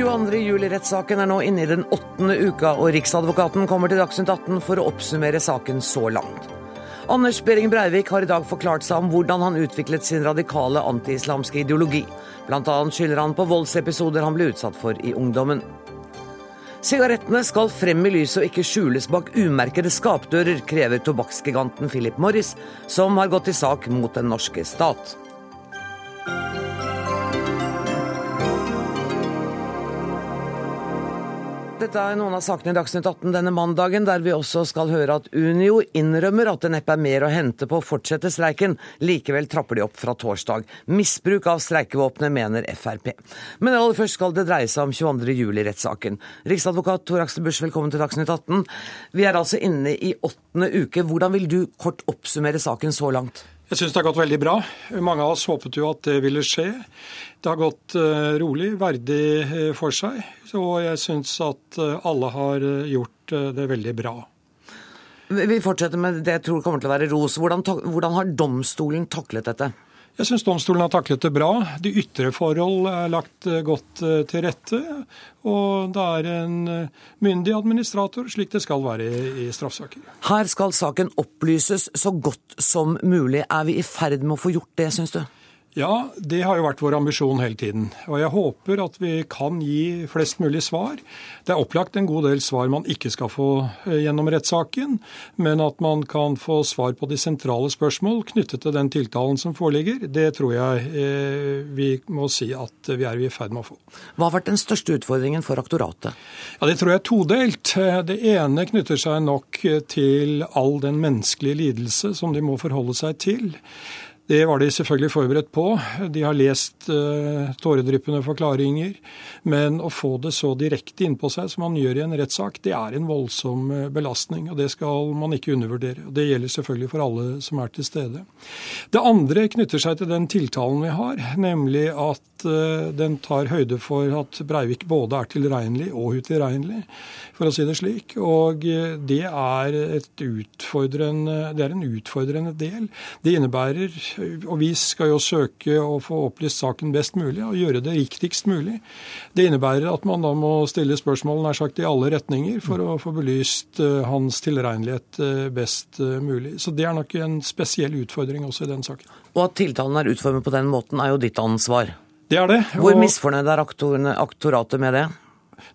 22.07-rettssaken er nå inne i den åttende uka, og Riksadvokaten kommer til Dagsnytt 18 for å oppsummere saken så langt. Anders Behring Breivik har i dag forklart seg om hvordan han utviklet sin radikale antiislamske ideologi. Annet skylder han på voldsepisoder han ble utsatt for i ungdommen. Sigarettene skal frem i lyset og ikke skjules bak umerkede skapdører, krever tobakksgiganten Philip Morris, som har gått til sak mot den norske stat. Dette er noen av sakene i Dagsnytt 18 denne mandagen, der vi også skal høre at Unio innrømmer at det neppe er mer å hente på å fortsette streiken. Likevel trapper de opp fra torsdag. Misbruk av streikevåpenet, mener Frp. Men aller først skal det dreie seg om 22. juli-rettssaken. Riksadvokat Tor Aksel Busch, velkommen til Dagsnytt 18. Vi er altså inne i åttende uke. Hvordan vil du kort oppsummere saken så langt? Jeg syns det har gått veldig bra. Mange av oss håpet jo at det ville skje. Det har gått eh, rolig, verdig eh, for seg. Og jeg syns at eh, alle har gjort det veldig bra. Vi fortsetter med det jeg tror kommer til å være ros. Hvordan, hvordan har domstolen taklet dette? Jeg syns domstolen har taklet det bra. De ytre forhold er lagt eh, godt eh, til rette. Og det er en eh, myndig administrator, slik det skal være i straffesaker. Her skal saken opplyses så godt som mulig. Er vi i ferd med å få gjort det, syns du? Ja, det har jo vært vår ambisjon hele tiden. Og jeg håper at vi kan gi flest mulig svar. Det er opplagt en god del svar man ikke skal få eh, gjennom rettssaken, men at man kan få svar på de sentrale spørsmål knyttet til den tiltalen som foreligger, det tror jeg eh, vi må si at vi er i ferd med å få. Hva har vært den største utfordringen for aktoratet? Ja, Det tror jeg er todelt. Det ene knytter seg nok til all den menneskelige lidelse som de må forholde seg til. Det var de selvfølgelig forberedt på. De har lest uh, tåredryppende forklaringer. Men å få det så direkte innpå seg som man gjør i en rettssak, det er en voldsom uh, belastning. Og det skal man ikke undervurdere. Det gjelder selvfølgelig for alle som er til stede. Det andre knytter seg til den tiltalen vi har, nemlig at uh, den tar høyde for at Breivik både er tilregnelig og utilregnelig, for å si det slik. Og det er, utfordrende, det er en utfordrende del. Det innebærer og vi skal jo søke å få opplyst saken best mulig og gjøre det riktigst mulig. Det innebærer at man da må stille spørsmål nær sagt i alle retninger for å få belyst eh, hans tilregnelighet eh, best eh, mulig. Så det er nok en spesiell utfordring også i den saken. Og at tiltalen er utformet på den måten, er jo ditt ansvar. Det er det. Hvor misfornøyd er aktoratet med det?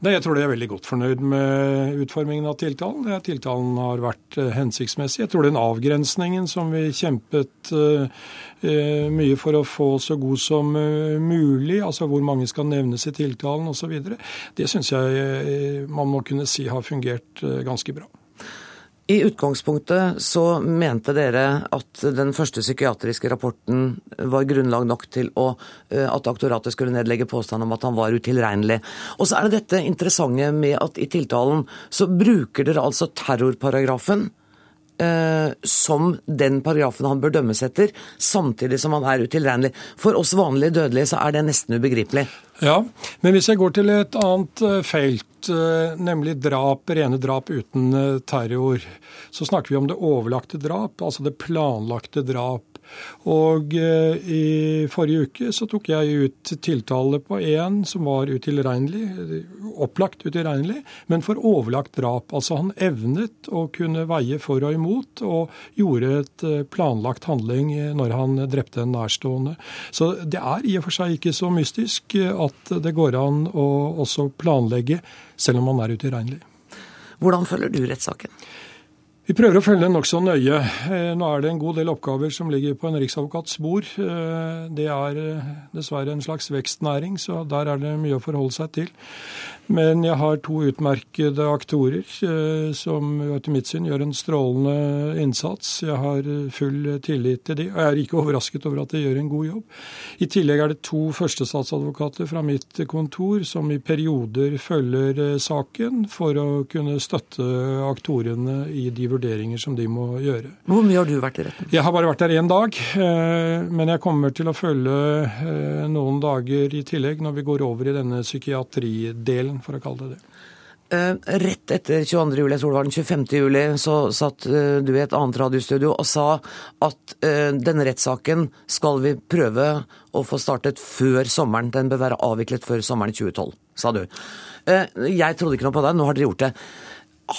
Nei, Jeg tror de er veldig godt fornøyd med utformingen av tiltalen. Tiltalen har vært eh, hensiktsmessig. Jeg tror den avgrensningen som vi kjempet uh, mye for å få så god som mulig, altså hvor mange skal nevnes i tiltalen osv., det syns jeg man må kunne si har fungert ganske bra. I utgangspunktet så mente dere at den første psykiatriske rapporten var grunnlag nok til å, eh, at aktoratet skulle nedlegge påstand om at han var utilregnelig. Og så er det dette interessante med at i tiltalen så bruker dere altså terrorparagrafen som den paragrafen han bør dømmes etter, samtidig som han er utilregnelig. For oss vanlige dødelige så er det nesten ubegripelig. Ja, men hvis jeg går til et annet eh, felt, eh, nemlig drap, rene drap uten eh, terror, så snakker vi om det overlagte drap, altså det planlagte drap. Og eh, i forrige uke så tok jeg ut tiltale på en som var utilregnelig, opplagt utilregnelig, men for overlagt drap. Altså han evnet å kunne veie for og imot, og gjorde et eh, planlagt handling når han drepte en nærstående. Så det er i og for seg ikke så mystisk at det går an å også planlegge, selv om man er utilregnelig. Hvordan følger du rettssaken? Vi prøver å følge den nokså nøye. Eh, nå er det en god del oppgaver som ligger på en riksadvokats bord. Eh, det er eh, dessverre en slags vekstnæring, så der er det mye å forholde seg til. Men jeg har to utmerkede aktorer som etter mitt syn gjør en strålende innsats. Jeg har full tillit til de, og jeg er ikke overrasket over at de gjør en god jobb. I tillegg er det to førstestatsadvokater fra mitt kontor som i perioder følger saken for å kunne støtte aktorene i de vurderinger som de må gjøre. Hvor mye har du vært i retten? Jeg har bare vært der én dag. Eh, men jeg kommer til å følge eh, noen dager i tillegg når vi går over i denne psykiatridelen, for å kalle det det. Uh, rett etter 22. juli, jeg tror det var den 25. juli, så satt uh, du i et annet radiostudio og sa at uh, denne rettssaken skal vi prøve å få startet før sommeren. Den bør være avviklet før sommeren 2012. sa du. Eh, jeg trodde ikke noe på deg, nå har dere gjort det.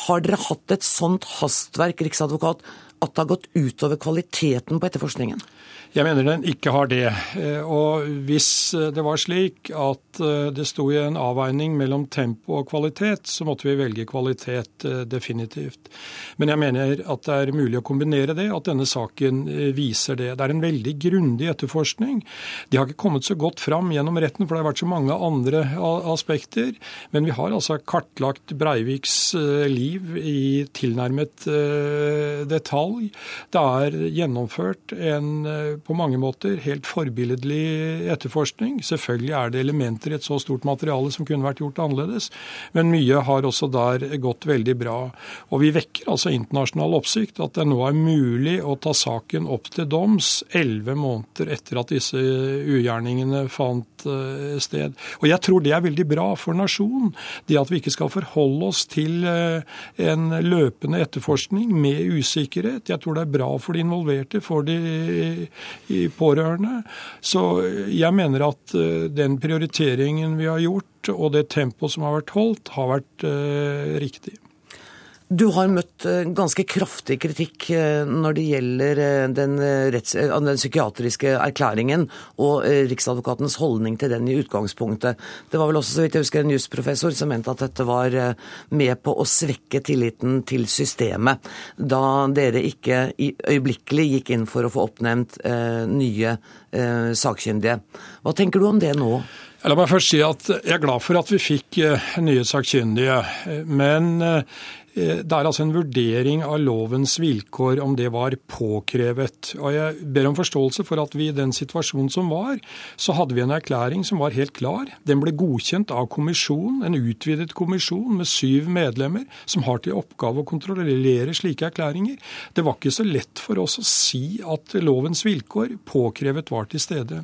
Har dere hatt et sånt hastverk, riksadvokat, at det har gått utover kvaliteten på etterforskningen? Jeg mener den ikke har det. Eh, og hvis eh, det var slik at eh, det sto i en avveining mellom tempo og kvalitet, så måtte vi velge kvalitet definitivt. Men jeg mener at det er mulig å kombinere det, at denne saken viser det. Det er en veldig grundig etterforskning. De har ikke kommet så godt fram gjennom retten, for det har vært så mange andre aspekter. Men vi har altså kartlagt Breiviks liv i tilnærmet detalj. Det er gjennomført en på mange måter helt forbilledlig etterforskning. Selvfølgelig er det elementer i et så stort materiale som kunne vært gjort annerledes, men mye har også der gått veldig bra. Og vi vekker altså internasjonal oppsikt at det nå er mulig å ta saken opp til doms elleve måneder etter at disse ugjerningene fant eh, sted. Og jeg tror det er veldig bra for nasjonen. Det at vi ikke skal forholde oss til eh, en løpende etterforskning med usikkerhet. Jeg tror det er bra for de involverte, for de i pårørende. Så jeg mener at eh, den prioriteringen vi har gjort, og det tempoet som har vært holdt, har vært uh, riktig. Du har møtt eh, ganske kraftig kritikk eh, når det gjelder eh, den, retts, den, psykiatriske erklæringen og Riksadvokatens holdning til den i utgangspunktet. Det var vel også, så vidt jeg husker, en jusprofessor som mente at dette var med på å svekke tilliten til systemet, da dere ikke øyeblikkelig gikk inn for å få oppnevnt nye sakkyndige. Hva tenker du om det nå? La meg først si at jeg er glad for at vi fikk nye sakkyndige. Men det er altså en vurdering av lovens vilkår, om det var påkrevet. Og Jeg ber om forståelse for at vi i den situasjonen som var, så hadde vi en erklæring som var helt klar. Den ble godkjent av kommisjonen, en utvidet kommisjon med syv medlemmer, som har til oppgave å kontrollere slike erklæringer. Det var ikke så lett for oss å si at lovens vilkår påkrevet var til stede.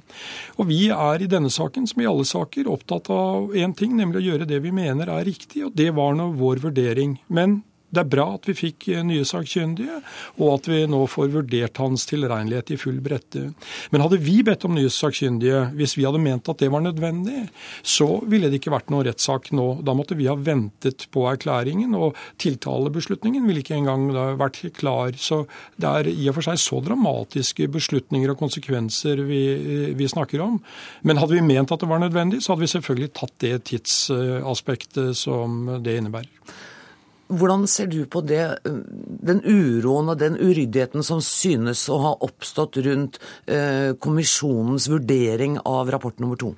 Og vi er i denne saken, som i alle saker, opptatt av én ting, nemlig å gjøre det vi mener er riktig, og det var nå vår vurdering. Men det er bra at vi fikk eh, nye sakkyndige, og at vi nå får vurdert hans tilregnelighet i full brette. Men hadde vi bedt om nye sakkyndige, hvis vi hadde ment at det var nødvendig, så ville det ikke vært noen rettssak nå. Da måtte vi ha ventet på erklæringen, og tiltalebeslutningen ville ikke engang vært klar. Så det er i og for seg så dramatiske beslutninger og konsekvenser vi, vi snakker om. Men hadde vi ment at det var nødvendig, så hadde vi selvfølgelig tatt det tidsaspektet som det innebærer. Hvordan ser du på det, den uroen og den uryddigheten som synes å ha oppstått rundt kommisjonens vurdering av rapport nummer to?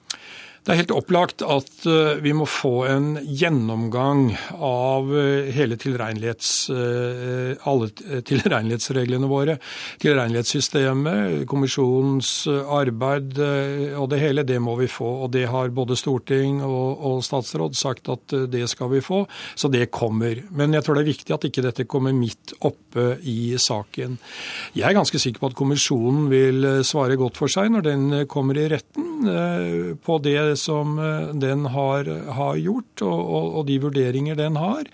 Det er helt opplagt at eh, vi må få en gjennomgang av eh, hele tilregnelighets, eh, alle tilregnelighetsreglene våre. Tilregnelighetssystemet, kommisjonens arbeid og det hele, det må vi få. Og det har både storting og, og statsråd sagt at det skal vi få, så det kommer. Men jeg tror det er viktig at ikke dette kommer midt oppe i saken. Jeg er ganske sikker på at kommisjonen vil svare godt for seg når den kommer i retten på det som eh, den har, har gjort, og, og, og, de vurderinger den har.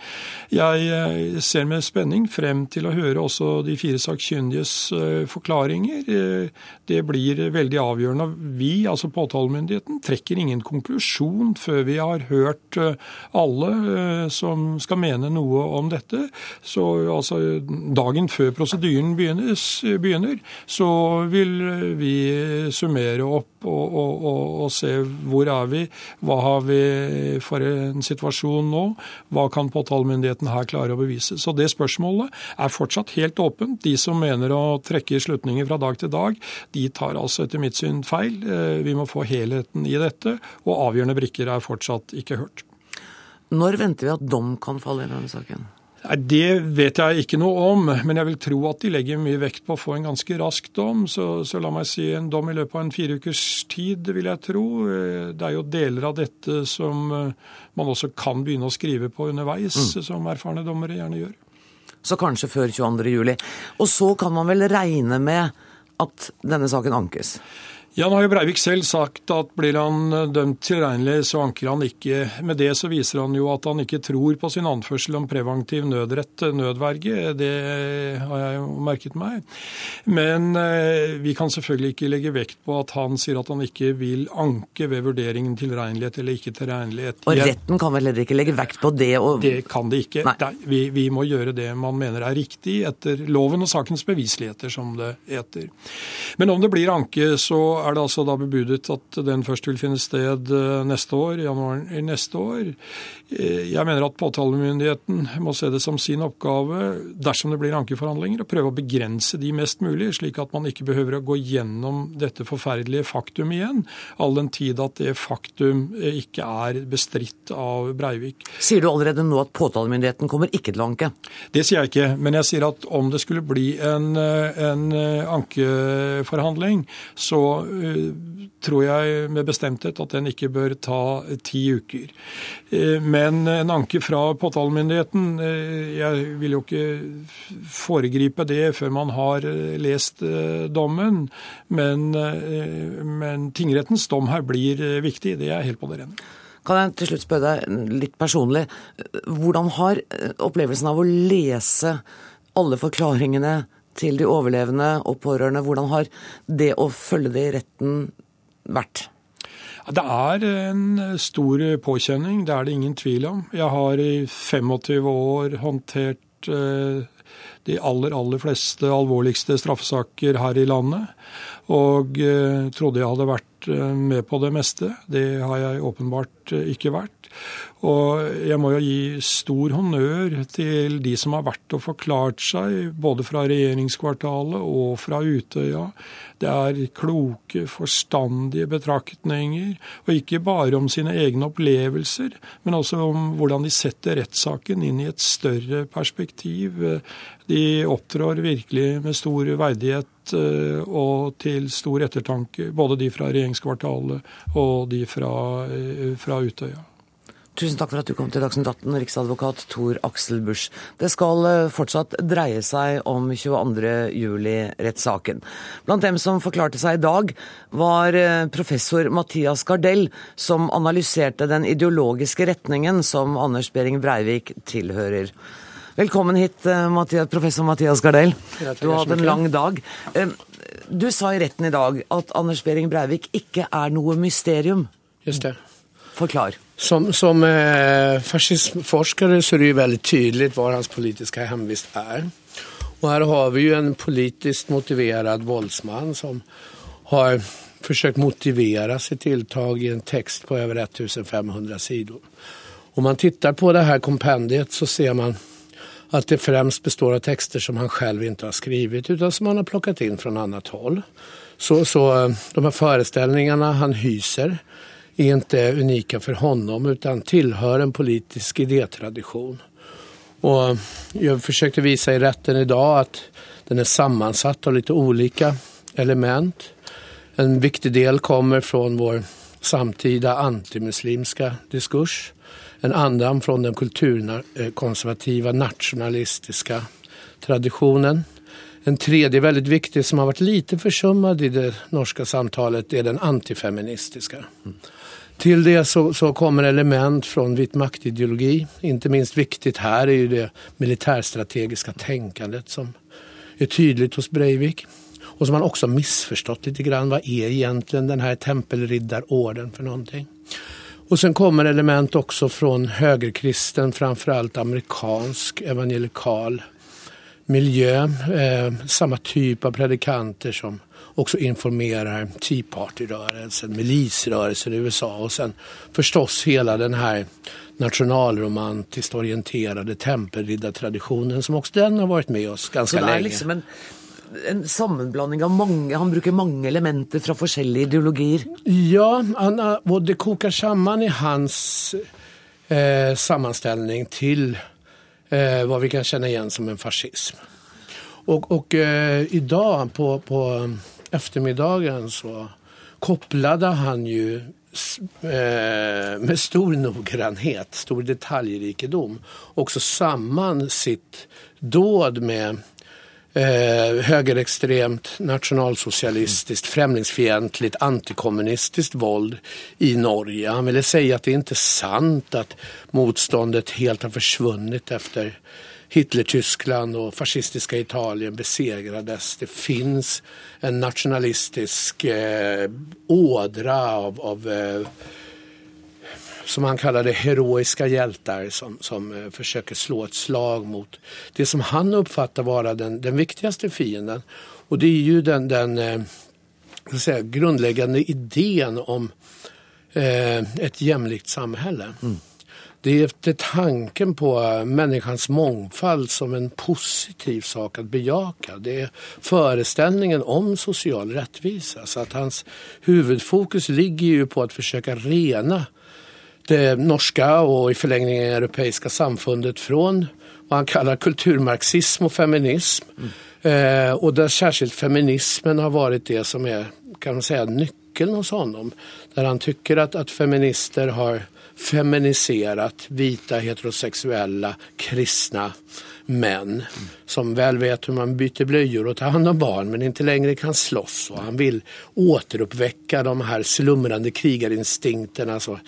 Jeg eh, ser med spenning frem til å høre også de fire sakkyndiges eh, forklaringer. Det blir veldig avgjørende. Vi, altså påtalemyndigheten, trekker ingen konklusjon før vi har hørt alle som skal mene noe om dette. Så altså dagen før prosedyren begynner, så vil vi summere opp og, og, og se hvor er vi, hva har vi for en situasjon nå, hva kan påtalemyndigheten her klare å bevise. Så det spørsmålet er fortsatt helt åpent. De som mener å trekke slutninger fra dag til dag, de tar altså etter mitt syn feil. Eh, vi må få helheten i dette, og avgjørende brikker er fortsatt ikke hørt. Når venter vi at dom kan falle i denne saken? Det vet jeg ikke noe om, men jeg vil tro at de legger mye vekt på å få en ganske rask dom. Så, så, la meg si en dom i løpet av en fire ukers tid, vil jeg tro. Det er jo deler av dette som eh, man også kan begynne å skrive på underveis, mm. som erfarne dommere gjerne gjør. Så kanskje før 22. juli. Og så kan man vel regne med at denne saken ankes? Ja, nå har jo Breivik selv sagt at blir han eh, dømt tilregnelig, så anker han ikke. Med det så viser han jo at han ikke tror på sin anførsel om preventiv nødrett, eh, nødverge. Det har jeg jo merket meg. Men eh, vi kan selvfølgelig ikke legge vekt på at han sier at han ikke vil anke ved vurderingen tilregnelighet eller ikke tilregnelighet. Og retten kan vel heller ikke legge vekt på det? Og... Det kan det ikke. Nei. vi, vi, må gjøre det man mener er riktig etter loven og sakens bevisligheter, som det heter. Men om det blir anke, så er det altså da bebudet at den først vil finne sted eh, neste år, januar neste år. Eh, jeg mener at påtalemyndigheten må se det som sin oppgave, dersom det blir ankeforhandlinger, å prøve å begrense de mest mulig, slik at man ikke behøver å gå gjennom dette forferdelige faktum igjen, all den tid at det faktum eh, ikke er bestridt av Breivik. Sier du allerede nå at påtalemyndigheten kommer ikke til å anke? Det sier jeg ikke, men jeg sier at om det skulle bli en, en ankeforhandling, så tror jeg med bestemthet at den ikke bør ta ti uker. Eh, men en anke fra påtalemyndigheten eh, Jeg vil jo ikke foregripe det før man har eh, lest dommen, men, men tingrettens dom her blir viktig. Det er helt på det rene. Kan jeg til slutt spørre deg litt personlig. Hvordan har opplevelsen av å lese alle forklaringene til de overlevende og pårørende, hvordan har det å følge det i retten vært? Det er en stor påkjenning, det er det ingen tvil om. Jeg har i 25 år håndtert eh, de aller, aller fleste alvorligste straffesaker her i landet. Og eh, trodde jeg hadde vært eh, med på det meste. Det har jeg åpenbart ikke vært. Og jeg må jo gi stor honnør til de som har vært og forklart seg, både fra regjeringskvartalet og fra Utøya. Det er kloke, forstandige betraktninger, og ikke bare om sine egne opplevelser, men også om hvordan de setter rettssaken inn i et større perspektiv. De opptrår virkelig med stor verdighet eh, og til stor ettertanke, både de fra regjeringskvartalet og de fra, eh, fra Utøya. Tusen takk for at du kom til Dagsnytt 18, riksadvokat Tor Aksel Busch. Det skal eh, fortsatt dreie seg om 22.07-rettssaken. Blant dem som forklarte seg i dag, var eh, professor Mathias Gardell, som analyserte den ideologiske retningen som Anders Behring Breivik tilhører. Velkommen hit, eh, Mathias, professor Mathias Gardell. Du har hatt en lang dag. Du sa i retten i dag at Anders Behring Breivik ikke er noe mysterium. Just det. Forklar. Som, som eh, fascismforskare så är det ju väldigt tydligt hva hans politiska hemvist är. Och här har vi ju en politiskt motiverad våldsman som har försökt motivera sitt tilltag i en text på över 1500 sidor. Om man tittar på det här kompendiet så ser man att det främst består av texter som han själv inte har skrivit utan som han har plockat in från annat håll. Så, så eh, de här föreställningarna han hyser är inte unika för honom utan tillhör en politisk idétradition. Och jag försökte visa i rätten idag att den är sammansatt av lite olika element. En viktig del kommer från vår samtida antimuslimska diskurs. En annan från den kulturkonservativa nationalistiska traditionen. En tredje väldigt viktig som har varit lite försummad i det norska samtalet är den antifeministiska. Till det så, så, kommer element fra vit maktideologi. Inte minst viktig her er jo det militärstrategiska tänkandet som er tydelig hos Breivik. Og som han også har misforstått litt. grann. Hva er egentlig denne tempelriddarorden för någonting? Og sen kommer element også fra høyrekristen, framfor alt amerikansk evangelikal miljø. Eh, samme type av predikanter som också informerar Tea Party-rörelsen, milisrörelsen i USA och sen förstås hela den här nationalromantiskt orienterade tempelriddartraditionen som också den har varit med oss ganska länge. Liksom en en sammenblanding av mange Han bruker mange elementer fra forskjellige ideologier. Ja, han, og det koker sammen i hans eh, sammanställning til eh, vad vi kan kjenne igjen som en fascism. Og och eh, idag på, på eftermiddagen så kopplade han ju eh, med stor noggrannhet, stor detaljrikedom, också samman sitt dåd med eh, högerextremt, nationalsocialistiskt, främlingsfientligt, antikommunistiskt våld i Norge. Han ville säga att det inte är sant att motståndet helt har försvunnit efter Hitler-Tyskland och fascistiska Italien besegrades. Det finns en nationalistisk eh, ådra av, av eh, som han kallade heroiska hjältar som, som forsøker försöker slå ett slag mot det som han uppfattar vara den, den viktigaste fienden. Och det är ju den, den eh, säga, grundläggande idén om eh, ett jämlikt samhälle. Mm. Det efter tanken på människans mångfald som en positiv sak att bejaka. Det är föreställningen om social rättvisa. Så att hans huvudfokus ligger ju på att försöka rena det norska och i förlängningen europeiska samfundet från vad han kallar kulturmarxism och feminism. Mm. Eh, och där särskilt feminismen har varit det som är kan man säga nyckeln hos honom. Där han tycker att, att feminister har feminiserat vita heterosexuella kristna män som väl vet hur man byter blöjor och tar hand om barn men inte längre kan slåss. Och han vill återuppväcka de här slumrande krigarinstinkterna. Så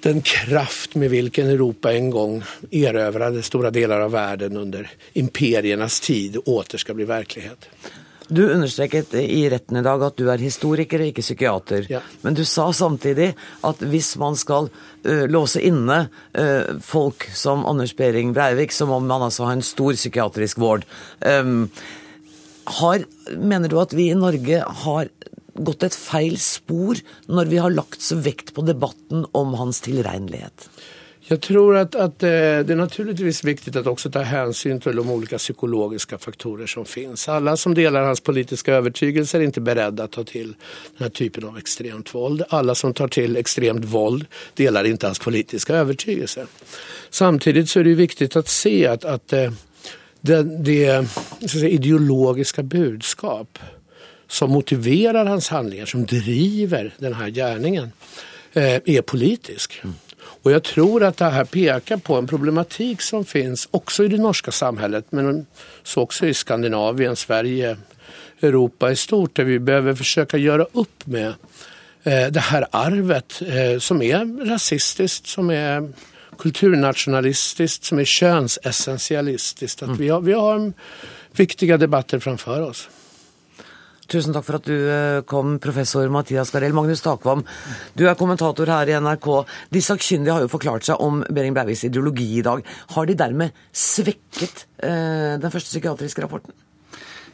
den kraft med vilken Europa en gång erövrade stora delar av världen under imperiernas tid åter ska bli verklighet. Du understreket i retten i dag at du er historiker ikke psykiater. Ja. Men du sa samtidig at hvis man skal uh, låse inne uh, folk som Anders Behring Breivik, så må man altså ha en stor psykiatrisk vård. Um, har, mener du at vi i Norge har gått et feil spor når vi har lagt så vekt på debatten om hans tilregnelighet? Jag tror att, att, eh, det är naturligtvis viktigt att också ta hänsyn till de olika psykologiska faktorer som finns. Alla som delar hans politiska övertygelse är inte beredda att ta till den här typen av extremt våld. Alla som tar till extremt våld delar inte hans politiska övertygelse. Samtidigt så är det viktigt att se att, att eh, det, det säga, ideologiska budskap som motiverar hans handlingar, som driver den här gärningen, eh, är politisk. Och jag tror att det här pekar på en problematik som finns också i det norska samhället men så också i Skandinavien, Sverige, Europa i stort där vi behöver försöka göra upp med eh, det här arvet eh, som är rasistiskt, som är kulturnationalistiskt, som är könsessentialistiskt. Att mm. vi, har, vi har viktiga debatter framför oss. Tusen takk for at du eh, kom, professor Mathias Garell. Magnus Takvam, du er kommentator her i NRK. De sakkyndige har jo forklart seg om Behring Breiviks ideologi i dag. Har de dermed svekket eh, den første psykiatriske rapporten?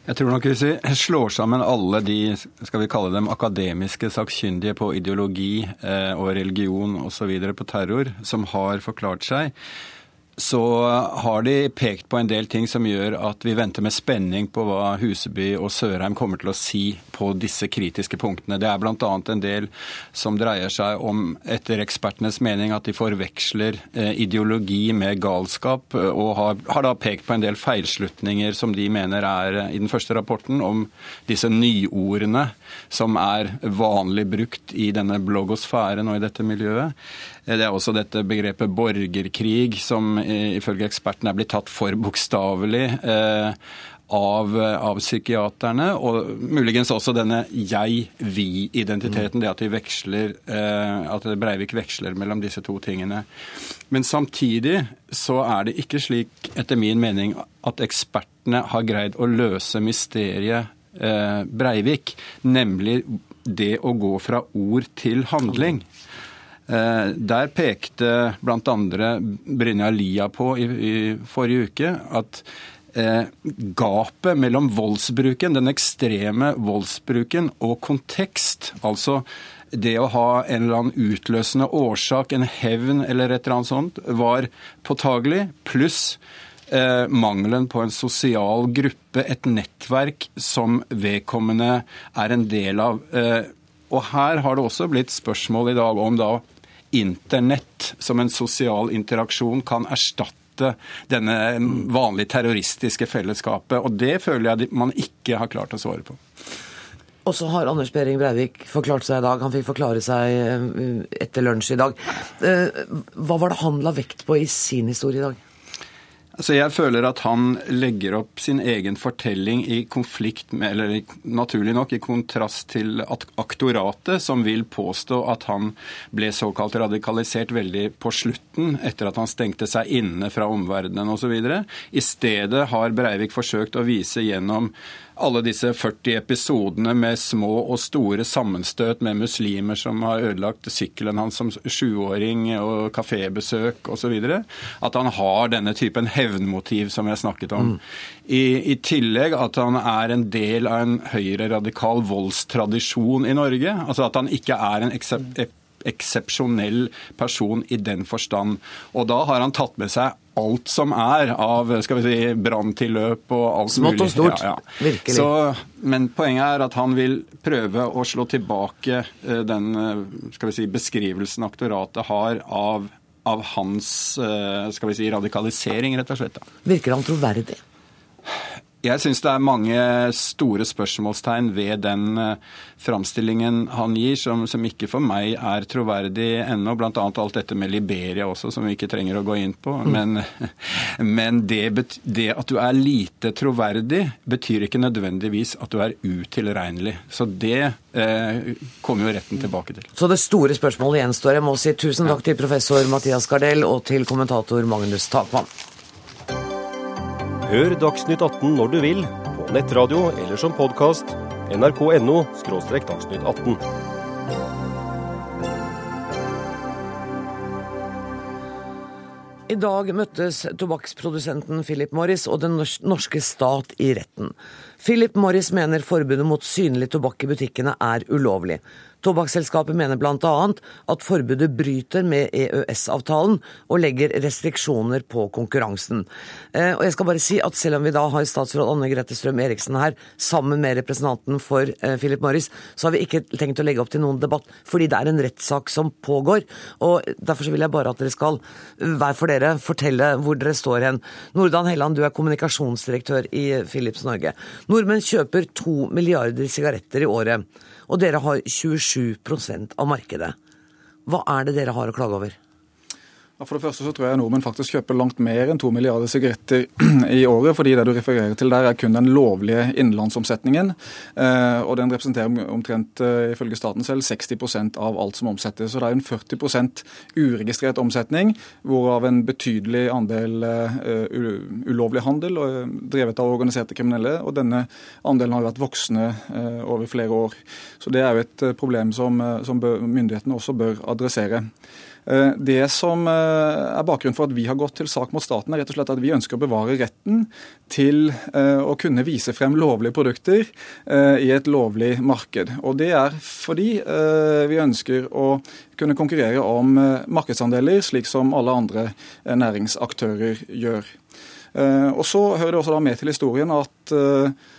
Jeg tror nok Hvis vi slår sammen alle de skal vi kalle dem akademiske sakkyndige på ideologi eh, og religion osv. på terror, som har forklart seg, så har de pekt på en del ting som gjør at vi venter med spenning på hva Huseby og Sørheim kommer til å si på disse kritiske punktene. Det er bl.a. en del som dreier seg om, etter ekspertenes mening, at de forveksler eh, ideologi med galskap, og har, har, da pekt på en del feilslutninger som de mener er i den første rapporten, om disse nyordene som er vanlig brukt i denne blogosfæren og i dette miljøet. Det er også dette begrepet borgerkrig, som ifølge ekspertene er blitt tatt for bokstavelig. Eh, av, av, psykiaterne, og muligens også denne jeg-vi-identiteten. Det at, de veksler, eh, at Breivik veksler mellom disse to tingene. Men samtidig så er det ikke slik, etter min mening, at ekspertene har greid å løse mysteriet eh, Breivik, nemlig det å gå fra ord til handling. Eh, der pekte bl.a. Brynja Lia på i, i forrige uke at eh, gapet mellom voldsbruken, den ekstreme voldsbruken, og kontekst, altså det å ha en eller annen utløsende årsak, en hevn eller et eller annet sånt, var påtagelig, pluss eh, mangelen på en sosial gruppe, et nettverk som vedkommende er en del av. Eh, og her har det også blitt spørsmål i dag om da internett som en sosial interaksjon kan erstatte denne vanlige terroristiske fellesskapet. Og det føler jeg man ikke har klart å svare på. Og så har Anders Behring Breivik forklart seg i dag. Han fikk forklare seg eh, etter lunsj i dag. Eh, hva var det han la vekt på i sin historie i dag? Altså jeg føler at han legger opp sin egen fortelling i konflikt med, eller naturlig nok i kontrast til aktoratet, som vil påstå at han ble såkalt radikalisert veldig på slutten, etter at han stengte seg inne fra omverdenen osv. I stedet har Breivik forsøkt å vise gjennom alle disse 40 episodene med små og store sammenstøt med muslimer som har ødelagt sykkelen hans som sjuåring og kafébesøk osv. At han har denne typen hevnmotiv som jeg snakket om. Mm. I, I, tillegg at han er en del av en høyreradikal voldstradisjon i Norge. Altså at han ikke er en eksepsjonell person i den forstand. Og da har han tatt med seg alt som er av skal vi si, branntilløp og alt Smått mulig. Smått og stort. Ja, ja. Virkelig. Så, men poenget er at han vil prøve å slå tilbake eh, den eh, skal vi si, beskrivelsen aktoratet har av, av hans eh, skal vi si, radikalisering, rett og slett. Virker han troverdig? Jeg syns det er mange store spørsmålstegn ved den uh, framstillingen han gir, som, som, ikke for meg er troverdig ennå. Bl.a. alt dette med Liberia også, som vi ikke trenger å gå inn på. Mm. Men, men det, det, at du er lite troverdig, betyr ikke nødvendigvis at du er utilregnelig. Så det eh, kommer jo retten tilbake til. Så det store spørsmålet gjenstår. Jeg må si tusen takk til professor Mathias Gardell og til kommentator Magnus Takvam. Hør Dagsnytt 18 når du vil, på nettradio eller som podkast. nrk.no – dagsnytt 18. I dag møttes tobakksprodusenten Philip Morris og den norske stat i retten. Philip Morris mener forbudet mot synlig tobakk i butikkene er ulovlig. Tobakksselskapet mener bl.a. at forbudet bryter med EØS-avtalen og legger restriksjoner på konkurransen. Eh, og jeg skal bare si at Selv om vi da har statsråd Anne Grete Strøm Eriksen her sammen med representanten for eh, Philip Morris, så har vi ikke tenkt å legge opp til noen debatt, fordi det er en rettssak som pågår. og Derfor vil jeg bare at dere skal, hver for dere, fortelle hvor dere står hen. Nordan Helland, du er kommunikasjonsdirektør i Philips Norge. Nordmenn kjøper to milliarder sigaretter i året og dere har 27% av markedet. Hva er det dere har å klage over? For det første så tror jeg nordmenn faktisk kjøper langt mer enn to milliarder sigaretter i året, fordi det du refererer til der er kun den lovlige innenlandsomsetningen. Eh, og den representerer omtrent eh, ifølge staten selv 60% av alt som omsettes. Så det er en 40% uregistrert omsetning, hvorav en betydelig andel uh, ulovlig handel drevet av organiserte kriminelle. Og denne andelen har vært voksende over flere år. Så det er jo et problem som myndighetene også bør adressere. Eh, det som eh, er bakgrunnen for at vi har gått til sak mot staten, er rett og slett at vi ønsker å bevare retten til eh, å kunne vise frem lovlige produkter i et lovlig marked. Og Det er fordi vi ønsker å kunne konkurrere om markedsandeler, slik som alle andre næringsaktører gjør. Og Så hører det også da med til historien at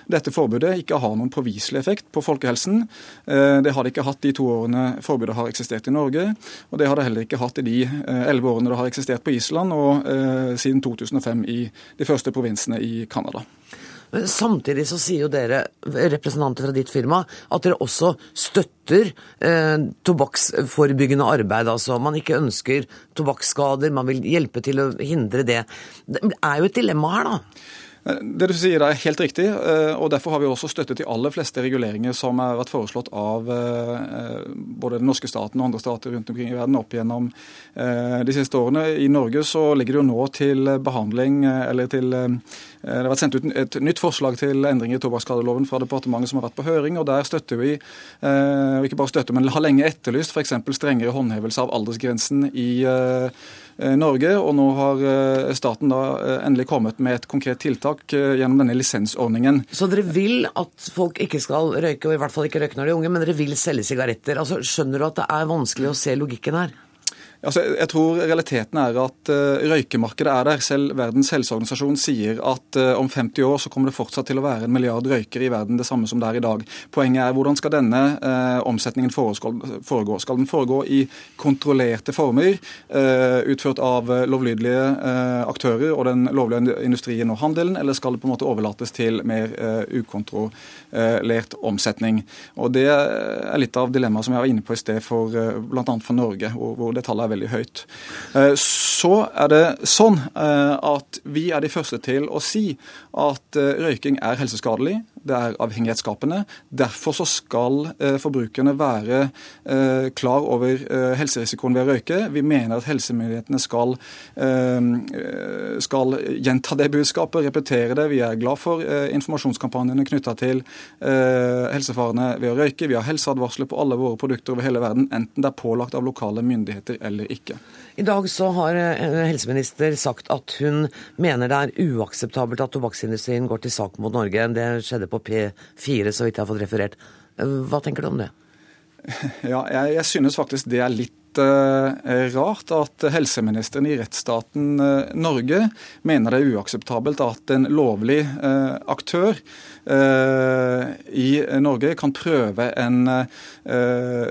dette forbudet ikke har noen påviselig effekt på folkehelsen. Eh, det har det ikke hatt de to årene forbudet har eksistert i Norge. Og det har det heller ikke hatt i de eh, elleve årene det har eksistert på Island, og eh, siden 2005 i de første provinsene i Canada. Samtidig så sier jo dere, representanter fra ditt firma, at dere også støtter eh, tobakksforebyggende arbeid. Altså man ikke ønsker tobakksskader, man vil hjelpe til å hindre det. Det er jo et dilemma her, da. Det du sier er helt riktig, eh, og derfor har vi også støttet de aller fleste reguleringer som har vært foreslått av eh, både den norske staten og andre stater rundt omkring i verden opp gjennom eh, de siste årene. I Norge så ligger det jo nå til behandling, eller til det har vært sendt ut et nytt forslag til endringer i tobakksskadeloven fra departementet som har vært på høring, og der støtter vi, ikke bare støtter, men har lenge etterlyst f.eks. strengere håndhevelse av aldersgrensen i Norge. Og nå har eh, staten da eh, endelig kommet med et konkret tiltak gjennom denne lisensordningen. Så dere vil at folk ikke skal røyke, og i hvert fall ikke røyke når de er unge, men dere vil selge sigaretter. Altså, Skjønner du at det er vanskelig å se logikken her? Altså, jeg tror realiteten er at uh, røykemarkedet er der. Selv Verdens helseorganisasjon sier at uh, om 50 år så kommer det fortsatt til å være en milliard røykere i verden, det samme som det er i dag. Poenget er hvordan skal denne uh, omsetningen foregå? Skal den foregå i kontrollerte former, utført av lovlydige aktører og den lovlige industrien og handelen, eller skal det på en måte overlates til mer ukontrollert omsetning? Og Det er litt av dilemmaet som jeg var inne på i sted, for, bl.a. for Norge, hvor, hvor det tallet er er veldig høyt. Så er det sånn at vi er de første til å si at røyking er helseskadelig det er avhengighetsskapende. Derfor så skal eh, forbrukerne være eh, klar over eh, helserisikoen ved å røyke. Vi mener at helsemyndighetene skal, skal gjenta det budskapet, repetere det. Vi er glad for informasjonskampanjene knytta til helsefarene ved å røyke. Vi har helseadvarsler på alle våre produkter over hele verden, enten det er pålagt av lokale myndigheter eller ikke. I dag så har helseminister sagt at hun mener det er uakseptabelt at tobakksindustrien går til sak mot Norge. Det skjedde på på P4, så vidt jeg har fått referert. Hva tenker du om det? Ja, jeg, jeg synes faktisk det er litt uh, rart at helseministeren i rettsstaten uh, Norge mener det er uakseptabelt at en lovlig uh, aktør i Norge kan prøve en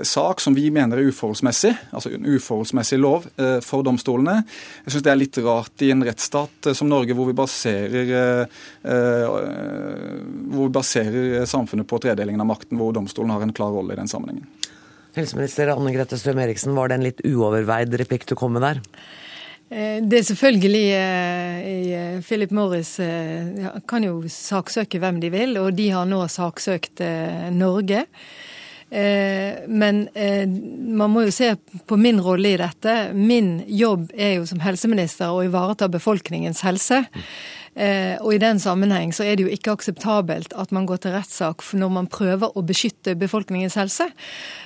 sak som vi mener er uforholdsmessig, altså en uforholdsmessig lov for domstolene. Jeg syns det er litt rart i en rettsstat som Norge, hvor vi baserer hvor vi baserer samfunnet på tredelingen av makten, hvor domstolen har en klar rolle i den sammenhengen. Helseminister Anne Grete Strøm Eriksen, var det en litt uoverveid replikk du kom med der? Eh, det er selvfølgelig eh, eh, Philip Morris kan jo saksøke hvem de vil, og de har nå saksøkt Norge. Men man må jo se på min rolle i dette. Min jobb er jo som helseminister å ivareta befolkningens helse. Eh, og i den sammenheng så er det jo ikke akseptabelt at man går til rettssak når man prøver å beskytte befolkningens helse.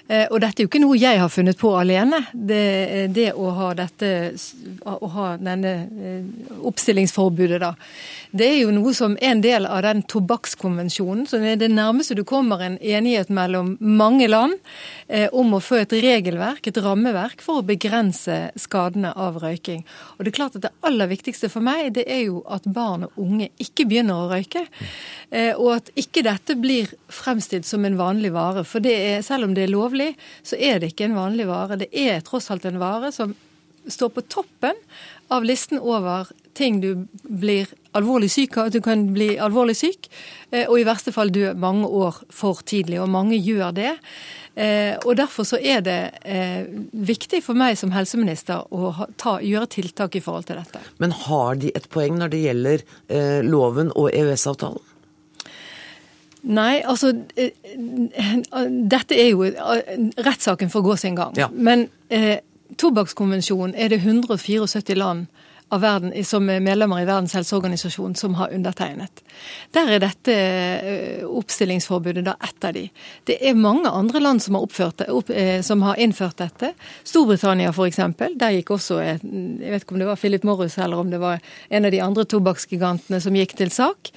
Eh, og dette er jo ikke noe jeg har funnet på alene. Det, det å ha dette å ha denne eh, oppstillingsforbudet, da. Det er jo noe som er en del av den tobakkskonvensjonen. Så det er det nærmeste du kommer en enighet mellom mange land om å få et regelverk, et rammeverk, for å begrense skadene av røyking. Og det er klart at det aller viktigste for meg, det er jo at barn barn og unge ikke begynner å røyke. Eh, og at ikke dette blir fremstilt som en vanlig vare. For er, selv om det er lovlig, så er det ikke en vanlig vare. Det er tross alt en vare som står på toppen av listen over ting du blir alvorlig syk av, at du kan bli alvorlig syk, eh, og i verste fall dø mange år for tidlig. Og mange gjør det. Eh, og Derfor så er det eh, viktig for meg som helseminister å ta, gjøre tiltak i forhold til dette. Men har de et poeng når det gjelder eh, loven og EØS-avtalen? Nei, altså Dette er jo rettssaken får gå sin gang. Ja. Men eh, tobakkskonvensjonen er det 174 land av verden, som er medlemmer i Verdens helseorganisasjon som har undertegnet. Der er dette eh, oppstillingsforbudet da ett av de. Det er mange andre land som har, oppført, opp, eh, som har innført dette. Storbritannia f.eks. Der gikk også Jeg vet ikke om det var Philip Morris eller om det var en av de andre tobakksgigantene som gikk til sak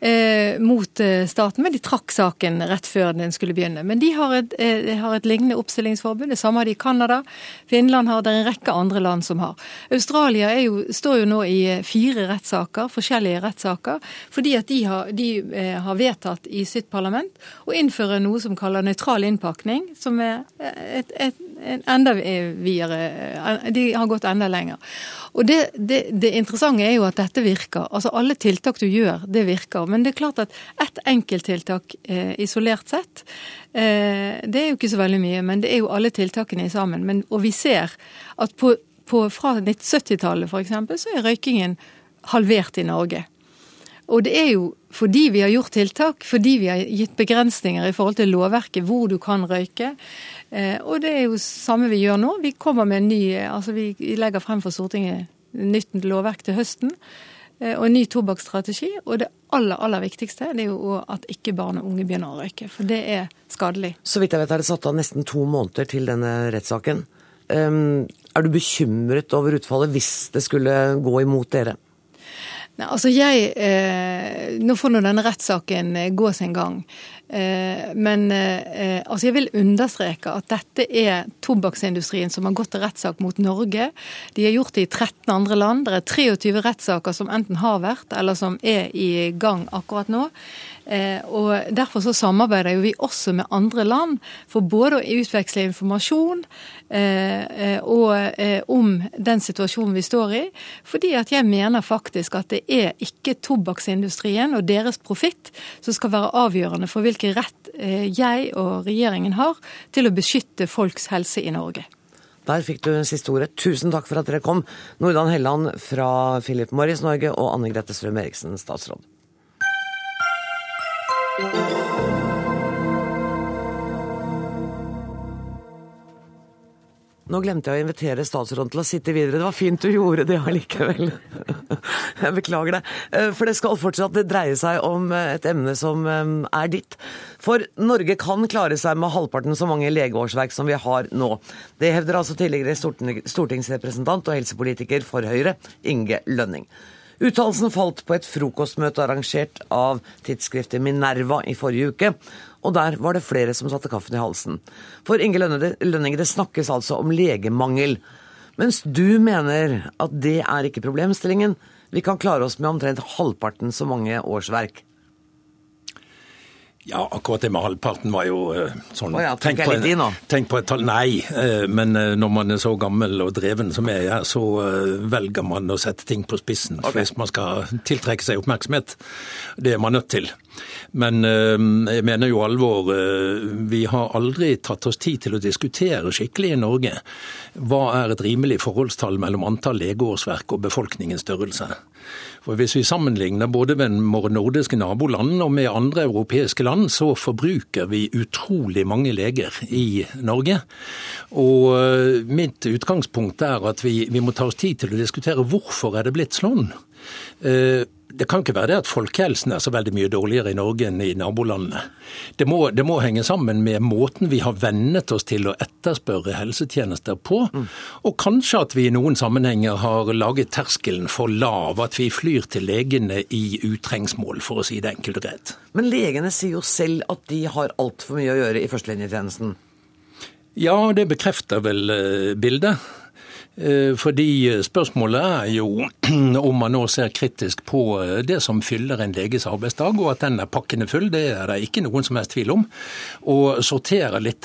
eh, mot eh, staten. Men de trakk saken rett før den skulle begynne. Men de har et, eh, har et lignende oppstillingsforbud. Det samme har de i Canada. Finland har det en rekke andre land som har. Australia jo står jo nå i fire rettssaker, forskjellige rettssaker, fordi at de, har, de eh, har, vedtatt i sitt parlament å innføre noe som kaller nøytral innpakning, som er et, et, et enda videre eh, De har gått enda lenger. Og det, det, det, interessante er jo at dette virker. Altså Alle tiltak du gjør, det virker. Men det er klart at ett enkelttiltak eh, isolert sett, eh, det er jo ikke så veldig mye. Men det er jo alle tiltakene i sammen. Men, og vi ser at på på, fra 1970-tallet f.eks. så er røykingen halvert i Norge. Og det er jo fordi vi har gjort tiltak, fordi vi har gitt begrensninger i forhold til lovverket, hvor du kan røyke. Eh, og det er jo samme vi gjør nå. Vi kommer med en ny, altså vi legger frem for Stortinget nytt lovverk til høsten. Eh, og en ny tobakksstrategi. Og det aller, aller viktigste det er jo at ikke barn og unge begynner å røyke. For det er skadelig. Så vidt jeg vet er det satt av nesten to måneder til denne rettssaken. Um, er du bekymret over utfallet hvis det skulle gå imot dere? Nei, altså jeg, eh, Nå får nå denne rettssaken eh, gå sin gang. Eh, men eh, altså jeg vil understreke at dette er tobakksindustrien som har gått til rettssak mot Norge. De har gjort det i 13 andre land. Det er 23 rettssaker som enten har vært, eller som er i gang akkurat nå. Eh, og Derfor så samarbeider jo vi også med andre land for både å utveksle informasjon eh, eh, og om den situasjonen vi står i. Fordi at jeg mener faktisk at det er ikke tobakksindustrien og deres profitt som skal være avgjørende for hvilken rett jeg og regjeringen har til å beskytte folks helse i Norge. Der fikk du siste ordet. Tusen takk for at dere kom. Nordan Helland fra Philip Morris Norge og Anne Grete Strøm Eriksen, statsråd. Nå glemte jeg å invitere statsråden til å sitte videre. Det var fint du gjorde det allikevel. Jeg beklager det. Eh, for det skal fortsatt dreie seg om eh, et emne som eh, er ditt. For Norge kan klare seg med halvparten så mange legeårsverk som vi har nå. Det hevder altså tidligere stortingsrepresentant og helsepolitiker for Høyre, Inge Lønning. Uttalelsen falt på et frokostmøte arrangert av tidsskriftet Minerva i forrige uke, og der var det flere som satte kaffen i halsen. For Inge Lønning, det snakkes altså om legemangel. Mens du mener at det er ikke problemstillingen. Vi kan klare oss med omtrent halvparten så mange årsverk. Ja, akkurat det med halvparten var jo uh, sånn oh ja, tenk, på en, tenk, på et tall Nei, uh, men uh, når man er så gammel og dreven som jeg er, så velger man å sette ting på spissen okay. hvis man skal tiltrekke seg oppmerksomhet. Det er man nødt til. Men jeg mener jo alvor. Vi har aldri tatt oss tid til å diskutere skikkelig i Norge hva er et rimelig forholdstall mellom antall legeårsverk og befolkningens størrelse. For Hvis vi sammenligner både med våre nordiske naboland og med andre europeiske land, så forbruker vi utrolig mange leger i Norge. Og eh, mitt utgangspunkt er at vi, vi må ta oss tid til å diskutere hvorfor er det blitt sånn. Eh, det kan ikke være det at folkehelsen er så veldig mye dårligere i Norge enn i nabolandene. Det må, det må henge sammen med måten vi har vennet oss til å etterspørre helsetjenester på. Mm. Og kanskje at vi i noen sammenhenger har laget terskelen for lav. At vi flyr til legene i utrengsmål, for å si det enkelt og greit. Men legene sier jo selv at de har altfor mye å gjøre i førstelinjetjenesten. Ja, det bekrefter vel eh, bildet. Eh, fordi spørsmålet er jo om man nå ser kritisk på eh, det som fyller en leges arbeidsdag, og at den er pakkende full. Det er det ikke noen som helst tvil om. Og sortere litt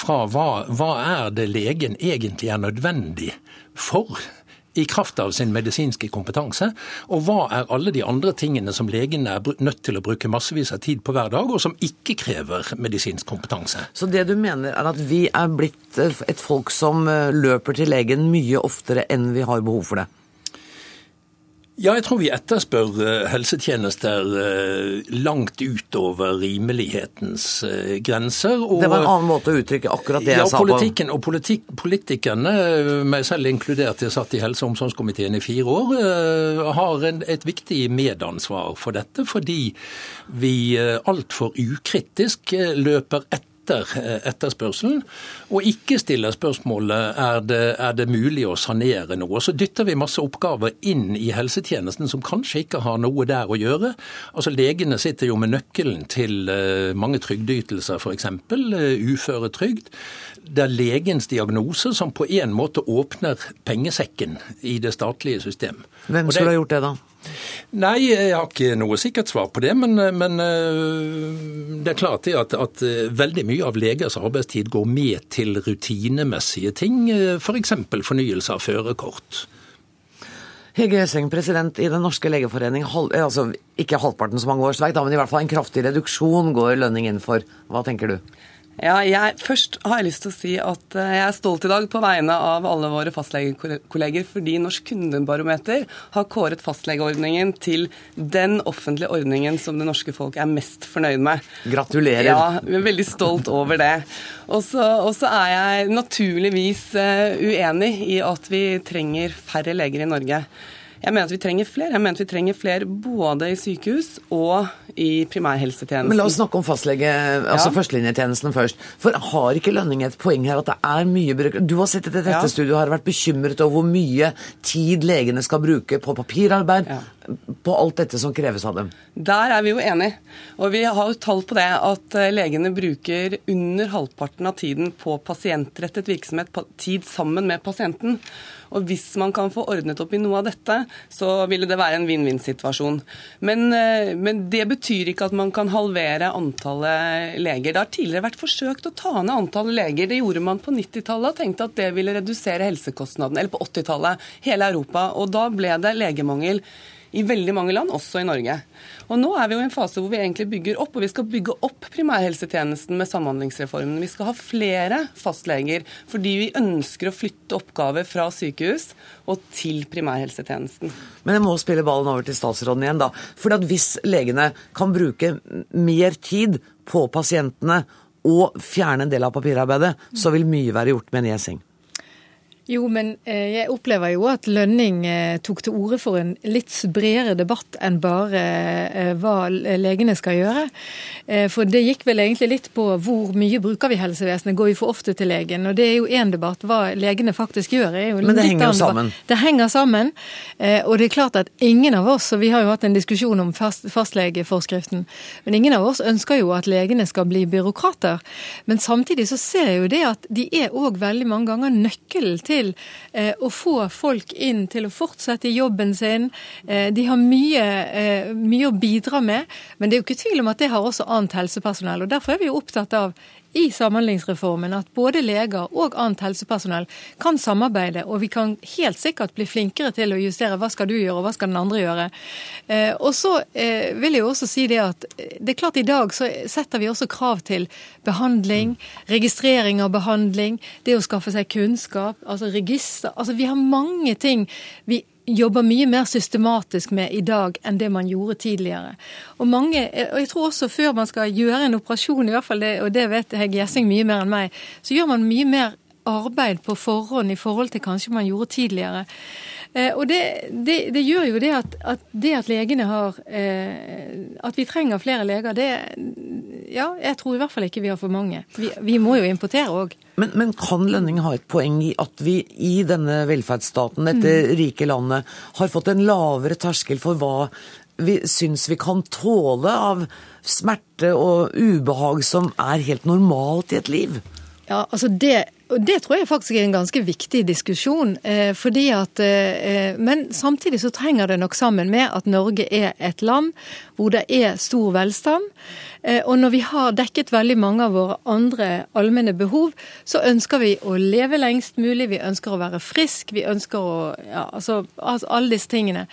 fra hva, hva er det legen egentlig er nødvendig for i kraft av sin medisinske kompetanse, og hva er alle de andre tingene som legene er nødt til å bruke massevis av tid på hver dag, og som ikke krever medisinsk kompetanse. Så det du mener er at vi er blitt et folk som eh, løper til legen mye oftere enn vi har behov for det? Ja, jeg tror vi etterspør eh, helsetjenester eh, langt utover rimelighetens eh, grenser. Det var en annen måte å uttrykke akkurat det jeg ja, sa på. Politikken og politik, politikerne, meg selv inkludert, jeg satt i helse- og omsorgskomiteen i fire år, har en, et viktig medansvar for dette. Fordi vi altfor ukritisk løper etter etter eh, etterspørselen, og ikke stiller spørsmålet er det er det mulig å sanere noe. Så dytter vi masse oppgaver inn i helsetjenesten som kanskje ikke har noe der å gjøre. Altså Legene sitter jo med nøkkelen til eh, mange trygdeytelser, f.eks. Eh, uføretrygd. Det er legens diagnose som på en måte åpner pengesekken i det statlige system. Hvem skulle ha gjort det, da? Nei, jeg har ikke noe sikkert svar på det. Men, men eh, det er klart det at, at, eh, veldig mye av legers arbeidstid går med til rutinemessige ting, eh, f.eks. For fornyelse av førerkort. Hege Gjessing, president i Den norske legeforening. altså Ikke halvparten så mange årsverk, men i hvert fall en kraftig reduksjon går lønning inn for. Hva tenker du? Ja, jeg, først har jeg lyst til å si at eh, jeg er stolt i dag på vegne av alle våre fastlegekolleger, fordi Norsk kundebarometer har kåret fastlegeordningen til den offentlige ordningen som det norske folk er mest fornøyd med. Gratulerer. Ja, vi er veldig stolt over det. Og så er jeg naturligvis eh, uenig i at vi trenger færre leger i Norge. Jeg mener at vi trenger flere. Jeg mener at vi trenger flere både i sykehus og i primærhelsetjenesten. Men la oss snakke om fastlege, altså ja. førstelinjetjenesten først. For har ikke Lønning et poeng her at det er mye bruk... Du har sittet i dette ja. studioet og har vært bekymret over hvor mye tid legene skal bruke på papirarbeid, ja. på alt dette som kreves av dem. Der er vi jo enige. Og vi har jo tall på det at eh, legene bruker under halvparten av tiden på pasientrettet virksomhet, tid sammen med pasienten. Og hvis man kan få ordnet opp i noe av dette, så ville det være en vinn-vinn-situasjon. Men, eh, men, det betyr ikke at man kan halvere antallet leger. Det har tidligere vært forsøkt å ta ned antallet leger. Det gjorde man på 90-tallet og tenkte at det ville redusere helsekostnadene. Eller på 80-tallet. Hele Europa. Og da ble det legemangel i veldig mange land, også i Norge. Og Nå er vi jo i en fase hvor vi egentlig bygger opp, og vi skal bygge opp primærhelsetjenesten med Samhandlingsreformen. Vi skal ha flere fastleger fordi vi ønsker å flytte oppgaver fra sykehus og til primærhelsetjenesten. Men jeg må spille ballen over til statsråden igjen, da. For hvis legene kan bruke mer tid på pasientene og fjerne en del av papirarbeidet, så vil mye være gjort med en. Jo, men eh, jeg opplever jo at Lønning eh, tok til orde for en litt bredere debatt enn bare eh, hva legene skal gjøre. For det gikk vel egentlig litt på hvor mye bruker vi helsevesenet, går vi for ofte til legen? Og det er jo én debatt. Hva legene faktisk gjør er jo Men det henger jo sammen. Det henger sammen. Og det er klart at ingen av oss, og vi har jo hatt en diskusjon om fast, fastlegeforskriften, men ingen av oss ønsker jo at legene skal bli byråkrater. Men samtidig så ser jeg jo det at de er òg veldig mange ganger nøkkelen til til eh, å få folk inn til å fortsette i jobben sin. Eh, de har mye, eh, mye, å bidra med, men det er jo ikke tvil om at det har også annet helsepersonell. og Derfor er vi jo opptatt av i Samhandlingsreformen at både leger og annet helsepersonell kan samarbeide, og vi kan helt sikkert bli flinkere til å justere hva skal du gjøre, og hva skal den andre gjøre. Eh, og så eh, vil jeg også si det at eh, det er klart i dag så setter vi også krav til behandling, registrering av behandling, det å skaffe seg kunnskap, altså register. Altså vi har mange ting vi jobber mye mer systematisk med i dag enn det man gjorde tidligere. Og mange, og jeg tror også før man skal gjøre en operasjon, i hvert fall det, og det vet Hegge Gjessing mye mer enn meg, så gjør man mye mer arbeid på forhånd i forhold til kanskje man gjorde tidligere. Eh, og det, det, det, gjør jo det at, at, det at legene har eh, At vi trenger flere leger, det Ja, jeg tror i hvert fall ikke vi har for mange. Vi, vi må jo importere òg. Men, men, kan Lønning ha et poeng i at vi i denne velferdsstaten, dette mm. rike landet, har fått en lavere terskel for hva vi syns vi kan tåle av smerte og ubehag som er helt normalt i et liv? Ja, altså det Det tror jeg faktisk er en ganske viktig diskusjon. Eh, fordi at, eh, men samtidig så trenger det nok sammen med at Norge er et land hvor det er stor velstand. Eh, og når vi har dekket veldig mange av våre andre allmenne behov, så ønsker vi å leve lengst mulig, vi ønsker å være frisk, vi ønsker å ja, altså, altså alle disse tingene.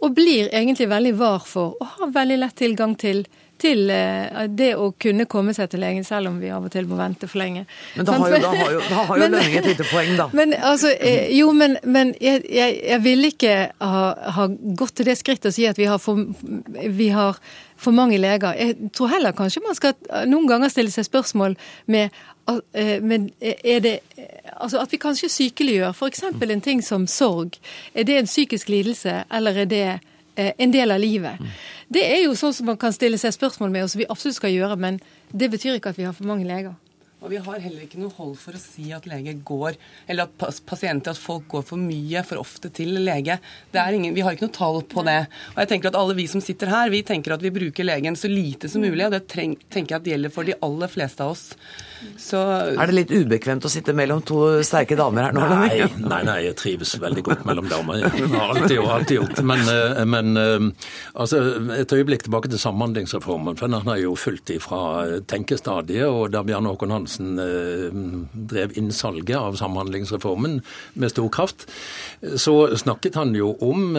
Og blir egentlig veldig var for å ha veldig lett tilgang til til eh, det å kunne komme seg til legen, selv om vi av og til må vente for lenge. Men da har jo, da har jo, da har jo Lønning et lite poeng, da. Men altså, eh, jo, men, men jeg, jeg, jeg ville ikke ha, ha, gått til det skrittet å si at vi har, for, vi har for mange leger. Jeg tror heller kanskje man skal noen ganger stille seg spørsmål med eh, men er det Altså at vi kanskje sykeliggjør f.eks. en ting som sorg. Er det en psykisk lidelse, eller er det en del av livet? Det er jo sånn som man kan stille seg spørsmål med, og som vi absolutt skal gjøre. Men det betyr ikke at vi har for mange leger. Og vi har heller ikke noe hold for å si at leger går, eller at pasienter, at folk går for mye, for ofte til lege. Ingen, vi har ikke noe tall på det. Og jeg tenker at alle vi som sitter her, vi tenker at vi bruker legen så lite som mulig, og det tenker jeg at gjelder for de aller fleste av oss. Så... Er det litt ubekvemt å sitte mellom to sterke damer her nå? Nei, nei, nei jeg trives veldig godt mellom damer. Jeg har alltid, alltid gjort Men, eh, men eh, altså, et øyeblikk tilbake til Samhandlingsreformen. for Den har jo fulgt ifra tenkestadiet, og da Bjarne Håkon Hansen eh, drev innsalget av Samhandlingsreformen med stor kraft, så snakket han jo om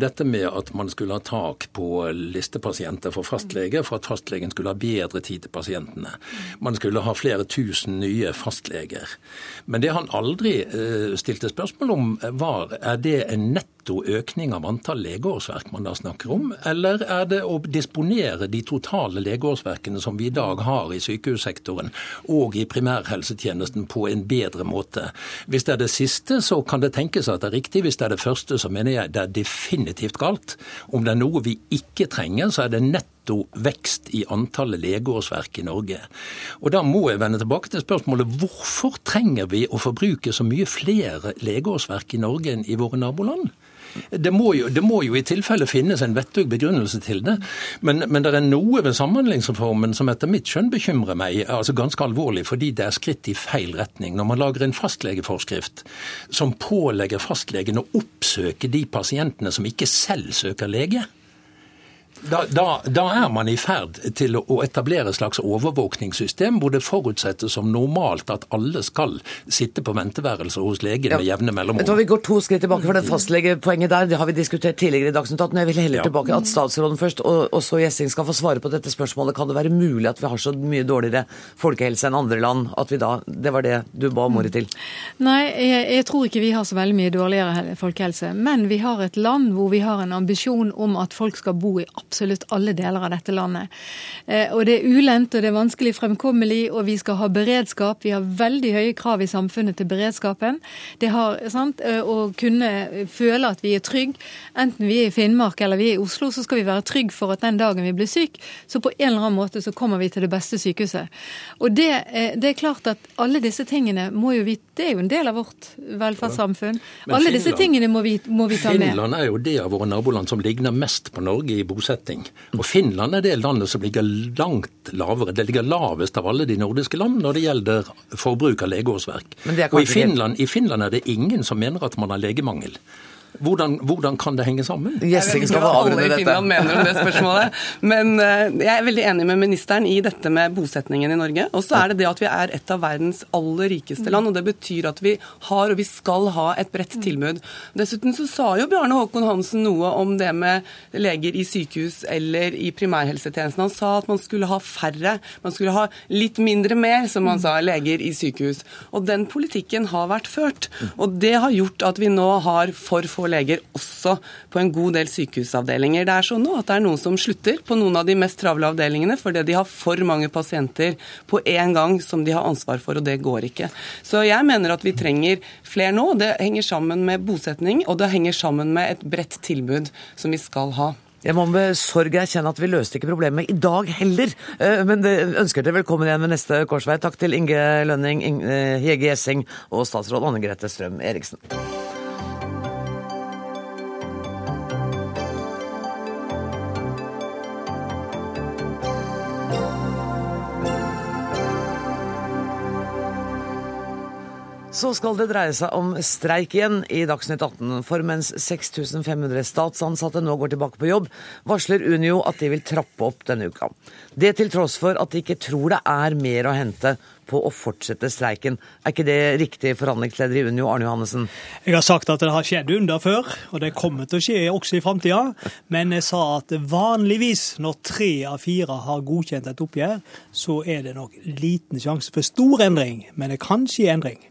dette med at man skulle ha tak på listepasienter for fastlege, for at fastlegen skulle ha bedre tid til pasientene. Man skulle ha flere flere tusen nye fastleger. Men det han aldri eh, stilte spørsmål om, var er det en netto økning av antall legeårsverk man da snakker om, eller er det å disponere de totale legeårsverkene som vi i dag har i sykehussektoren og i primærhelsetjenesten på en bedre måte? Hvis det er det siste, så kan det tenkes at det er riktig. Hvis det er det første, så mener jeg det er definitivt galt. Om det er noe vi ikke trenger, så er det netto netto vekst i antallet legeårsverk i Norge. Og Da må jeg vende tilbake til spørsmålet hvorfor trenger vi å forbruke så mye flere legeårsverk i Norge enn i våre naboland? Det må, jo, det må jo, i tilfelle finnes en vettug begrunnelse til det. Men, men, det er noe ved Samhandlingsreformen som etter mitt skjønn bekymrer meg altså ganske alvorlig, fordi det er skritt i feil retning. Når man lager en fastlegeforskrift som pålegger fastlegen å oppsøke de pasientene som ikke selv søker lege, Da, da, da, er man i ferd til å etablere et slags overvåkningssystem hvor det forutsettes som normalt at alle skal sitte på venteværelser hos legen ja. med jevne mellomrom. Vi går to skritt tilbake, for det fastlegepoenget der det har vi diskutert tidligere i Dagsnytt 18. Jeg vil heller ja. tilbake at statsråden først og, og så Gjessing skal få svare på dette spørsmålet. Kan det være mulig at vi har så mye dårligere folkehelse enn andre land at vi da Det var det du ba om ordet til. Nei, jeg, jeg tror ikke vi har så veldig mye dårligere folkehelse. Men vi har et land hvor vi har en ambisjon om at folk skal bo i absolutt alle deler av dette landet. Eh, og det er ulendt og det er vanskelig fremkommelig, og vi skal ha beredskap. Vi har veldig høye krav i samfunnet til beredskapen. Det har, sant, eh, Å kunne føle at vi er trygg, enten vi er i Finnmark eller vi er i Oslo, så skal vi være trygg for at den dagen vi blir syk, så på en eller annen måte så kommer vi til det beste sykehuset. Og det, eh, det er klart at alle disse tingene må jo vi Det er jo en del av vårt velferdssamfunn. Alle disse tingene må vi, må vi ta med. Finland er jo det av våre naboland som ligner mest på Norge i bosetting. Og Finland er det landet som ligger langt lavere. Det ligger lavest av alle de nordiske land når det gjelder forbruk av legeårsverk. Og i Finland, i Finland er det ingen som mener at man har legemangel. Hvordan, hvordan, kan det henge sammen? Jeg vet ikke hva alle i Finland mener om det spørsmålet. Men uh, jeg er veldig enig med ministeren i dette med bosetningen i Norge. Og så er det det at vi er et av verdens aller rikeste land. og Det betyr at vi har og vi skal ha et bredt tilbud. Dessuten så sa jo Bjarne Håkon Hansen noe om det med leger i sykehus eller i primærhelsetjenesten. Han sa at man skulle ha færre, man skulle ha litt mindre mer, som han sa, leger i sykehus. Og den politikken har vært ført. Og det har gjort at vi nå har for få leger også på en god del sykehusavdelinger. Det er sånn nå at det er noen som slutter på noen av de mest travle avdelingene fordi de har for mange pasienter på én gang som de har ansvar for, og det går ikke. Så jeg mener at vi trenger flere nå. Det henger sammen med bosetning, og det henger sammen med et bredt tilbud som vi skal ha. Jeg må med sorg erkjenne at vi løste ikke problemet i dag heller. Eh, men det ønsker dere velkommen igjen ved neste korsvei. Takk til Inge Lønning, eh, Hege Gjessing og statsråd Anne Grete Strøm Eriksen. Så skal det dreie seg om streik igjen i Dagsnytt 18. For mens 6500 statsansatte nå går tilbake på jobb, varsler Unio at de vil trappe opp denne uka. Det til tross for at de ikke tror det er mer å hente på å fortsette streiken. Er ikke det riktig, forhandlingsleder i Unio, Arne Johannessen? Jeg har sagt at det har skjedd under før, og det kommer til å skje også i framtida. Men jeg sa at vanligvis, når tre av fire har godkjent et oppgjør, så er det nok liten sjanse for stor endring. Men det kan skje endring.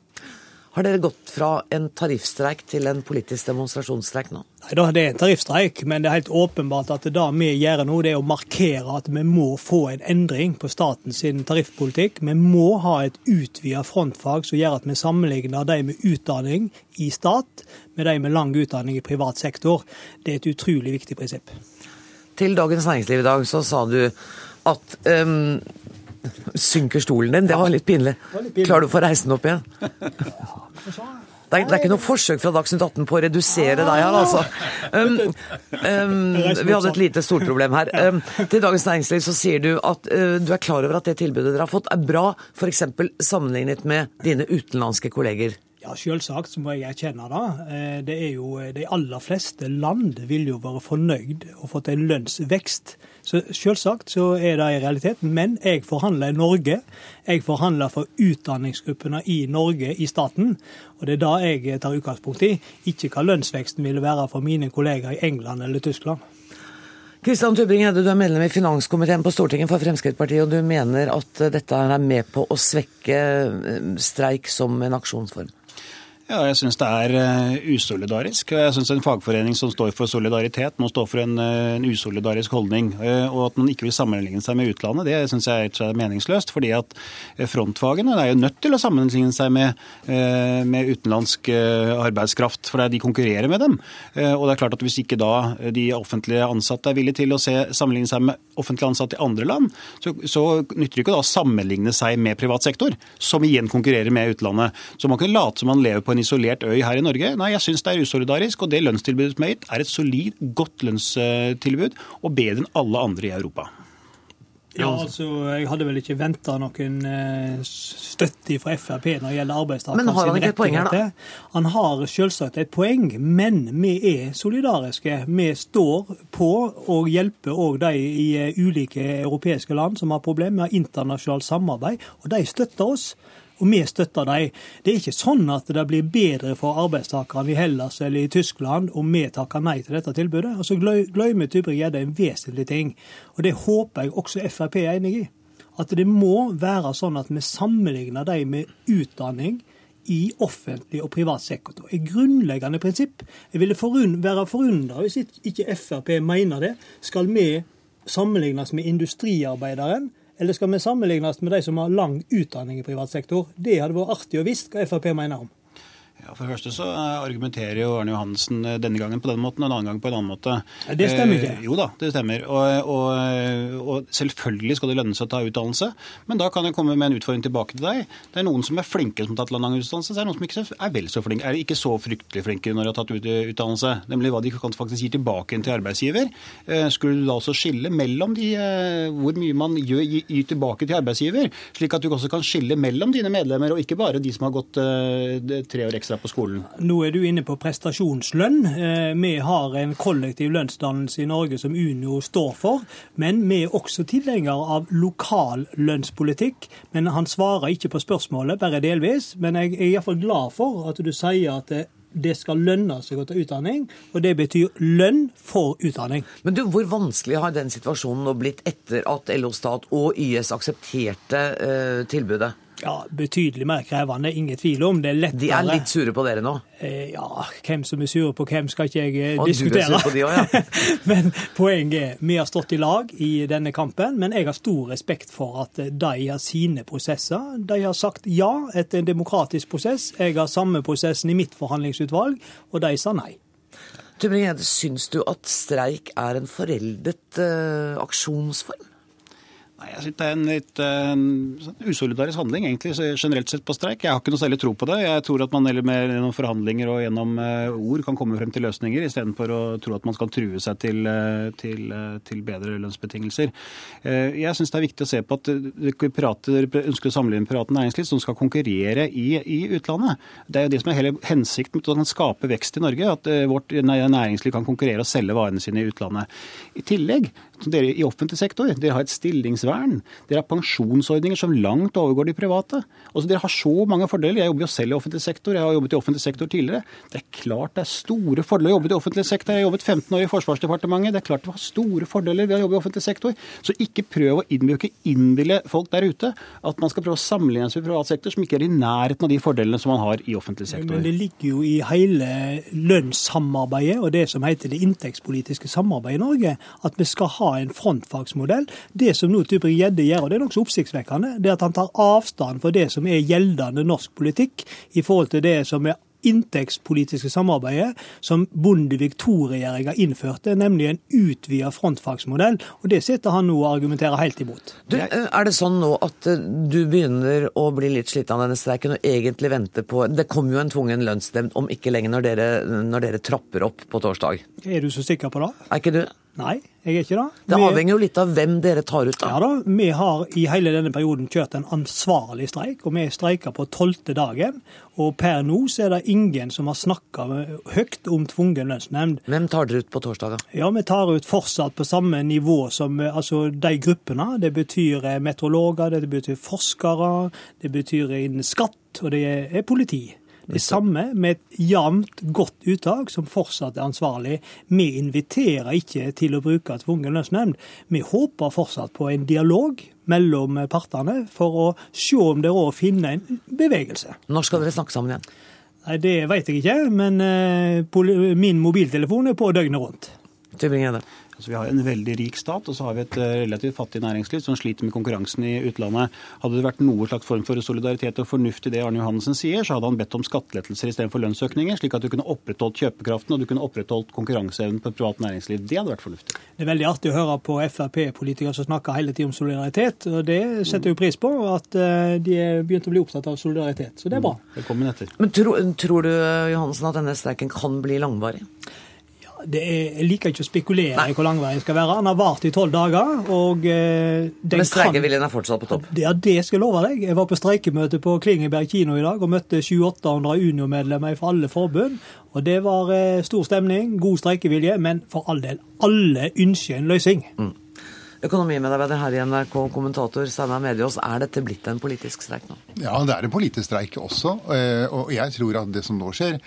Har dere gått fra en tariffstreik til en politisk demonstrasjonsstreik nå? Nei, da, Det er en tariffstreik, men det er helt åpenbart at det da vi gjør nå, det er å markere at vi må få en endring på statens tariffpolitikk. Vi må ha et utvidet frontfag som gjør at vi sammenligner de med utdanning i stat med de med lang utdanning i privat sektor. Det er et utrolig viktig prinsipp. Til Dagens Næringsliv i dag så sa du at um, Synker stolen din? Det var litt pinlig. Klarer du å få reise den opp igjen? Det er, det er, ikke noe forsøk fra Dagsnytt 18 på å redusere deg her, altså. Um, um, vi hadde et lite storproblem her. Um, til Dagens Næringsliv så sier du at uh, du er klar over at det tilbudet dere har fått er bra, f.eks. sammenlignet med dine utenlandske kolleger. Ja, Selvsagt så må jeg erkjenne det. Eh, det er jo, De aller fleste land vil jo være fornøyd og fått en lønnsvekst. Så Selvsagt så er det i realiteten. Men jeg forhandler i Norge. Jeg forhandler for utdanningsgruppene i Norge i staten. Og det er da jeg tar utgangspunkt i, ikke hva lønnsveksten vil være for mine kollegaer i England eller Tyskland. Kristian Tubring-Gjedde, du er medlem i finanskomiteen på Stortinget for Fremskrittspartiet, og du mener at dette er med på å svekke eh, streik som en aksjonsform? Ja, jeg syns det er uh, usolidarisk. Jeg syns en fagforening som står for solidaritet, må stå for en, uh, en usolidarisk holdning. Uh, og at man ikke vil sammenligne seg med utlandet, det syns jeg er meningsløst. fordi at frontfagene er jo nødt til å sammenligne seg med, med utenlandsk arbeidskraft, for de konkurrerer med dem. Og det er klart at hvis ikke da de offentlige ansatte er villige til å se, sammenligne seg med offentlig ansatte i andre land, så, så nytter det ikke å sammenligne seg med privat sektor, som igjen konkurrerer med utlandet. Så man kan late som man lever på en isolert øy her i Norge. Nei, jeg syns det er usolidarisk. Og det lønnstilbudet som er gitt, er et solid, godt lønnstilbud, og bedre enn alle andre i Europa. Ja, altså, Jeg hadde vel ikke venta noen eh, støtte fra Frp når det gjelder arbeidstakere. Men har han ikke et poeng her, da? Han har selvsagt et poeng, men vi er solidariske. Vi står på og hjelper òg de i eh, ulike europeiske land som har problemer. Vi har internasjonalt samarbeid, og de støtter oss og vi støtter dem. Det er ikke sånn at det blir bedre for arbeidstakerne i Hellas eller i Tyskland om vi takker nei til dette tilbudet. Og så glemmer Tybring-Gjedde en vesentlig ting, og det håper jeg også Frp er enig i. At det må være sånn at vi sammenligner dem med utdanning i offentlig og privat sektor. Et grunnleggende prinsipp. Jeg ville forund være forundra hvis ikke Frp mener det. Skal vi sammenlignes med industriarbeideren eller skal vi sammenlignes med de som har lang utdanning i privat sektor? Det hadde vært artig å visst hva Frp mener om. Ja, For det første så eh, argumenterer jo Arne Johansen eh, denne gangen på den måten, og en annen gang på en annen måte. Det stemmer ikke. Eh, jo da, det stemmer. Og, og, og, selvfølgelig skal det lønne seg å ta utdannelse. Men da kan jeg komme med en utfordring tilbake til deg. Det er noen som er flinke som har tatt lang utdannelse, så er det noen som ikke er vel så flinke. Er ikke så fryktelig flinke når de har tatt utdannelse. Nemlig hva de kan faktisk gi tilbake til arbeidsgiver. Eh, skulle du da også skille mellom de, eh, hvor mye man gir, gir tilbake til arbeidsgiver, slik at du også kan skille mellom dine medlemmer, og ikke bare de som har gått eh, tre år ekstra på skolen. Nå er du inne på prestasjonslønn. Eh, vi har en kollektiv lønnsdannelse i Norge som Unio står for. Men vi er også tilhengere av lokal lønnspolitikk. Men han svarer ikke på spørsmålet, bare delvis. Men jeg er iallfall glad for at du sier at det skal lønne seg å ta utdanning, og det betyr lønn for utdanning. Men du, Hvor vanskelig har den situasjonen nå blitt etter at LO Stat og YS aksepterte uh, tilbudet? Ja, Betydelig mer krevende, ingen tvil om. Det er lettere. De er litt sure på dere nå? Eh, ja, hvem som er sure på hvem skal ikke jeg diskutere. og diskutere. Du er sur på de også, ja. men poenget er, vi har stått i lag i denne kampen, men jeg har stor respekt for at eh, de har sine prosesser. De har sagt ja etter en demokratisk prosess. Jeg har samme prosessen i mitt forhandlingsutvalg, og de sa nei. Tybring-Gjedde, syns du at streik er en foreldet uh, aksjonsform? Nei, Jeg synes Det er en litt uh, usolidarisk handling egentlig, generelt sett på streik. Jeg har ikke noe særlig tro på det. Jeg tror at man med gjennom forhandlinger og gjennom uh, ord kan komme frem til løsninger, istedenfor å tro at man skal true seg til, uh, til, til bedre lønnsbetingelser. Jeg syns det er viktig å se på at pirater ønsker å sammenligne private næringsliv som skal konkurrere i, i, utlandet. Det er jo det som er hele hensikten med å skape vekst i Norge, at vårt næringsliv kan konkurrere og selge varene sine i utlandet. I tillegg, dere i offentlig sektor, dere har et stillingsvern personvern. Dere har pensjonsordninger som langt overgår de private. Altså, dere har så mange fordeler. Jeg jobber jo selv i offentlig sektor, jeg har jobbet i offentlig sektor tidligere. Det er klart det er store fordeler å jobbe i offentlig sektor. Jeg har jobbet 15 år i Forsvarsdepartementet. Det er klart det var store fordeler ved å jobbe i offentlig sektor. Så ikke prøv å innbruke, innbille folk der ute at man skal prøve å sammenligne seg med privat sektor, som ikke er i nærheten av de fordelene som man har i offentlig sektor. Men det ligger jo i hele lønnssamarbeidet og det som heter det inntektspolitiske samarbeidet i Norge, at vi skal ha en frontfagsmodell. Det som nå Tybring-Gjedde gjør, og det er nokså oppsiktsvekkende, det er at han tar avstand for det som er gjeldende norsk politikk i forhold til det som er inntektspolitiske samarbeidet som Bondevik II-regjeringa innførte, nemlig en utvida frontfagsmodell. og Det sitter han nå og argumenterer helt imot. Du, eh, er det sånn nå at eh, du begynner å bli litt sliten av denne streiken og egentlig venter på Det kommer jo en tvungen lønnsnemnd om ikke lenge når dere, når dere trapper opp på torsdag. Er du så sikker på det? Er ikke du? Nei, jeg er ikke det. Det avhenger jo litt av hvem dere tar ut, da. Ja da, Vi har i hele denne perioden kjørt en ansvarlig streik, og vi streiker på tolvte dagen. Og per nå så er det ingen som har snakka høyt om tvungen lønnsnemnd. Hvem tar dere ut på torsdag, da? Ja, Vi tar ut fortsatt på samme nivå som altså, de gruppene. Det betyr eh, meteorologer, det betyr forskere, det betyr innen skatt, og det er politi. Det samme med et jevnt, godt uttak som fortsatt er ansvarlig. Vi inviterer ikke til å bruke tvungen lønnsnemnd. Vi håper fortsatt på en dialog mellom partene for å se om det er råd å finne en bevegelse. Når skal dere snakke sammen igjen? Nei, Det vet jeg ikke, men eh, min mobiltelefon er på døgnet rundt. Tybring-Gjedde. Altså, vi har en veldig rik stat, og så har vi et eh, relativt fattig næringsliv som sliter med konkurransen i utlandet. Hadde det vært noe slags form for solidaritet og fornuft i det Arne Johannessen sier, så hadde han bedt om skattelettelser istedenfor lønnsøkninger, slik at du kunne opprettholdt kjøpekraften og du kunne opprettholdt konkurranseevnen på et privat næringsliv. Det hadde vært fornuftig. Det er veldig artig å høre på Frp-politikere som snakker hele tiden om solidaritet. og Det setter jo pris på, at eh, de er begynt å bli opptatt av solidaritet. Så det er bra. Velkommen etter. Men tror, tror du Johansen, at denne streiken kan bli langvarig? Er, jeg liker ikke å spekulere Nei. i hvor lang veien skal være. Han har vart i tolv dager. og eh, Men streikeviljen er fortsatt på topp? Ja, det skal jeg love deg. Jeg var på streikemøte på Klingeberg kino i dag og møtte 700-800 Unio-medlemmer fra alle forbund. og Det var eh, stor stemning, god streikevilje, men for all del, alle ønsker en løsning. Mm. Økonomimedarbeider her i NRK, kommentator Steinar Mediås, er dette blitt en politisk streik nå? Ja, det er en politisk streik også. Eh, og jeg tror at det som nå skjer,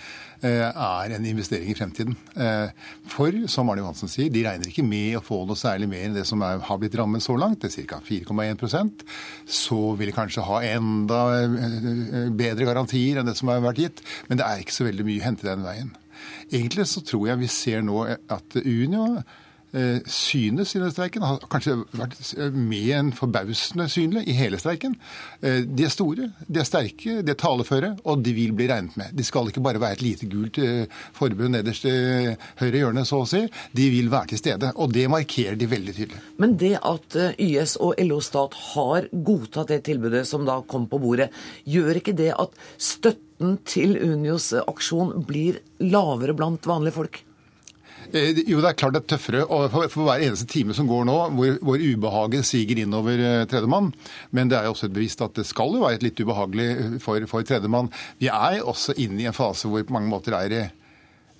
eh, er en investering i fremtiden. Eh, for, som Arne Johansen sier, de regner ikke med å få noe særlig mer enn det som er, har blitt rammet så langt. Det er ca. 4,1% Så vil de kanskje ha enda bedre garantier enn det som har vært gitt. Men det er ikke så veldig mye å hente den veien. Egentlig så tror jeg vi ser nå at Unio synes i den streiken. Har kanskje vært med en forbausende synlig i hele streiken. Eh, de er store, de er sterke, de er taleføre, og de vil bli regnet med. De skal ikke bare være et lite gult eh, forbund nederst i høyre hjørne, så å si. De vil være til stede, og det markerer de veldig tydelig. Men det at YS og LO Stat har godtatt det tilbudet som da kom på bordet, gjør ikke det at støtten til Unios aksjon blir lavere blant vanlige folk? Eh, jo, det er klart det er tøffere for, for hver eneste time som går nå, hvor, hvor ubehaget siger innover eh, tredjemann. Men det er jo også et bevisst at det skal jo være litt ubehagelig eh, for, for tredjemann. Vi er også inne i en fase hvor på mange måter er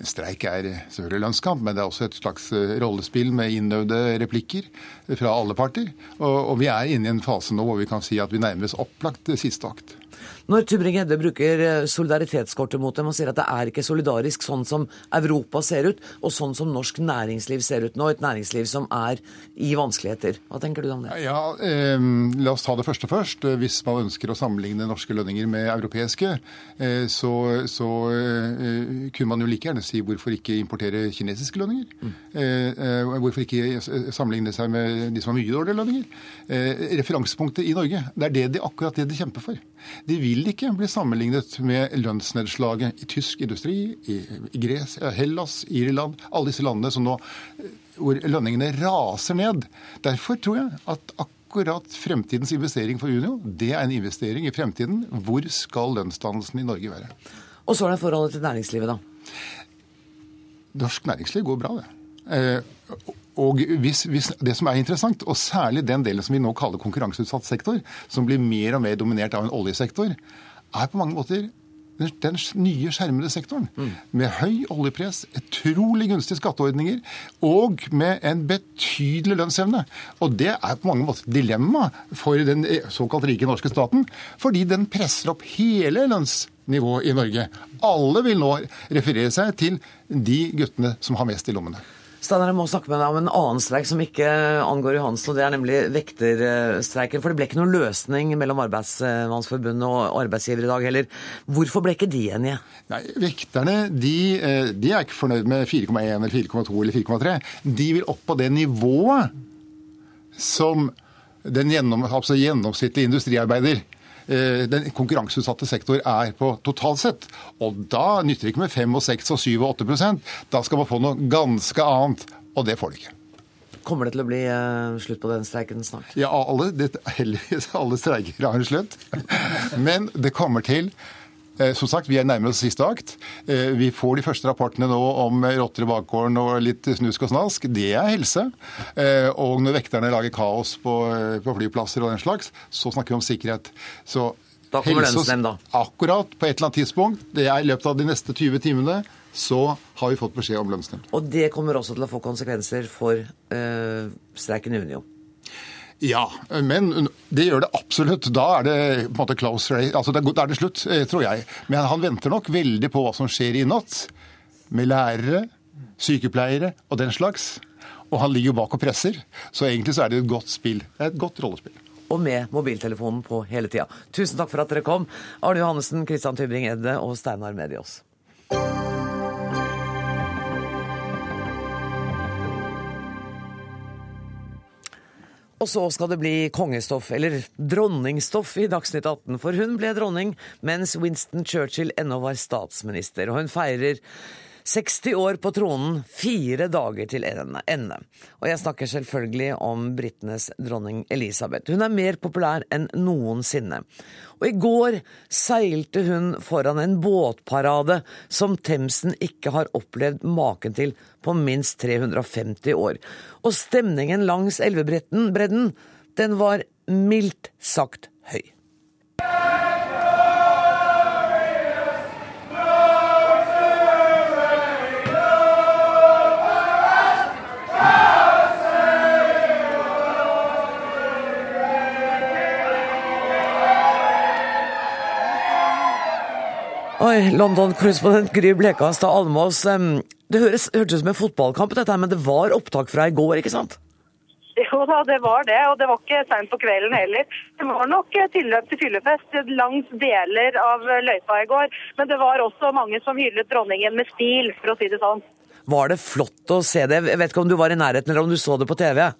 en streik er selvfølgelig lønnskamp, men det er også et slags rollespill med innøvde replikker fra alle parter. Og, og vi er inne i en fase nå hvor vi kan si at vi nærmer opplagt siste akt. Når Tybring-Gjedde bruker eh, solidaritetskortet mot dem og sier at det er ikke solidarisk sånn som Europa ser ut, og sånn som norsk næringsliv ser ut nå, et næringsliv som er i vanskeligheter. Hva tenker du om det? Ja, eh, La oss ta det første først. Hvis man ønsker å sammenligne norske lønninger med europeiske, eh, så, så eh, kunne man jo like gjerne si hvorfor ikke importere kinesiske lønninger? Mm. Eh, eh, hvorfor ikke sammenligne seg med de som har mye dårligere lønninger? referansepunktet i Norge, det er det de, akkurat det de kjemper for. De vil ikke bli sammenlignet med lønnsnedslaget i tysk industri, i, Gres, Hellas, Irland, alle disse landene som nå, hvor lønningene raser ned. Derfor tror jeg at akkurat fremtidens investering for Unio, det er en investering i fremtiden. Hvor skal lønnsdannelsen i Norge være? Og så er det forholdet til næringslivet, da. Norsk næringsliv går bra, det. Eh, og hvis, hvis, Det som er interessant, og særlig den delen som vi nå kaller konkurranseutsatt sektor, som blir mer og mer dominert av en oljesektor, er på mange måter den nye skjermede sektoren. Mm. Med høy oljepress, utrolig gunstige skatteordninger og med en betydelig lønnsevne. Og det er på mange måter dilemma for den såkalt rike norske staten, fordi den presser opp hele lønnsnivået i Norge. Alle vil nå referere seg til de guttene som har mest i lommene. Steinar, jeg må snakke med deg om en annen streik som ikke angår Johansen, og det er nemlig vekterstreiken. For det ble ikke noen løsning mellom Arbeidsmannsforbundet og arbeidsgiver i dag heller. Hvorfor ble ikke de enige? Nei, Vekterne de, eh, de er ikke fornøyd med 4,1 eller 4,2 eller 4,3. De vil opp på det nivået som den gjennom, altså gjennomsnittlige industriarbeider den konkurranseutsatte sektor er på totalt sett. Og da nytter det ikke med 5 og 6 og 7 og 8 Da skal man få noe ganske annet, og det får de ikke. Kommer det til å bli uh, slutt på den streiken snart? Ja, alle, det, alle streiker har en slutt. Men det kommer til Eh, som sagt, Vi er nærmere oss siste akt. Eh, vi får de første rapportene nå om rotter i bakgården og litt snusk og snask. Det er helse. Eh, og når vekterne lager kaos på, på flyplasser og den slags, så snakker vi om sikkerhet. Så da kommer lønnsnemnd, da. Akkurat. På et eller annet tidspunkt, det er i løpet av de neste 20 timene, så har vi fått beskjed om lønnsnemnd. Og det kommer også til å få konsekvenser for øh, streiken i Unio? Ja, men det gjør det absolutt. Da er det på en måte close race. Altså, da er det slutt, eh, tror jeg. Men han venter nok veldig på hva som skjer i natt. Med lærere, sykepleiere og den slags. Og han ligger jo bak og presser. Så egentlig så er det et godt spill. Det er et godt rollespill. Og med mobiltelefonen på hele tida. Tusen takk for at dere kom, Arne Johannessen, Christian Tybring-Edde og Steinar Mediås. Og så skal det bli kongestoff, eller dronningstoff, i Dagsnytt 18. For hun ble dronning mens Winston Churchill ennå var statsminister. Og hun feirer 60 år på tronen, fire dager til ende. Og jeg snakker selvfølgelig om britenes dronning Elisabeth. Hun er mer populær enn noensinne. Og i går seilte hun foran en båtparade som Themsen ikke har opplevd maken til på minst 350 år. Og stemningen langs elvebredden, den var mildt sagt høy. London-korrespondent Gry Blekastad Almås. Det høres, hørtes ut som en fotballkamp, dette, men det var opptak fra i går, ikke sant? Jo da, det var det, og det var ikke seint på kvelden heller. Det var nok tilløp til fyllefest langs deler av løypa i går, men det var også mange som hyllet dronningen med stil, for å si det sånn. Var det flott å se det? Jeg vet ikke om du var i nærheten eller om du så det på TV?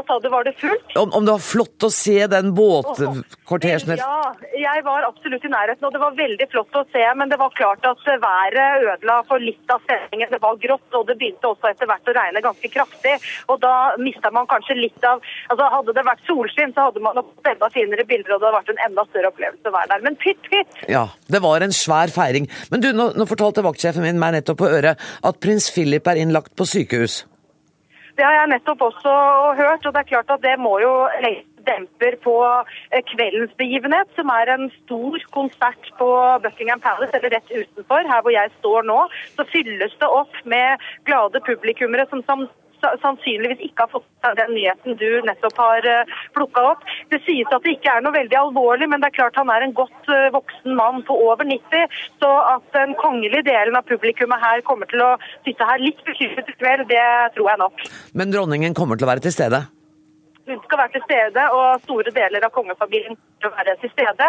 Hva sa du, var det fullt? Om, om, det var flott å se den båtkortesjen? Ja, jeg var absolutt i nærheten, og det var veldig flott å se. Men det var klart at været ødela for litt av stemningen. Det var grått, og det begynte også etter hvert å regne ganske kraftig. Og da mista man kanskje litt av altså Hadde det vært solskinn, så hadde man fått enda finere bilder, og det hadde vært en enda større opplevelse å være der. Men pytt, pytt! Ja, det var en svær feiring. Men du, nå, nå fortalte vaktsjefen min meg nettopp på øret at prins Philip er innlagt på sykehus. Det har jeg nettopp også hørt, og det er klart at det må jo demper på eh, kveldens begivenhet, som er en stor konsert på Buckingham Palace, eller rett utenfor, her hvor jeg står nå. Så fylles det opp med glade publikummere som sannsynligvis ikke har fått den nyheten du nettopp har eh, plukka opp. Det sies at det ikke er noe veldig alvorlig, men det er klart han er en godt eh, voksen mann på over 90. Så at den kongelige delen av publikummet her kommer til å sitte her litt bekymret i kveld, det tror jeg nok. Men dronningen kommer til å være til stede? Hun skal være til stede, og store deler av kongefamilien skal være til stede.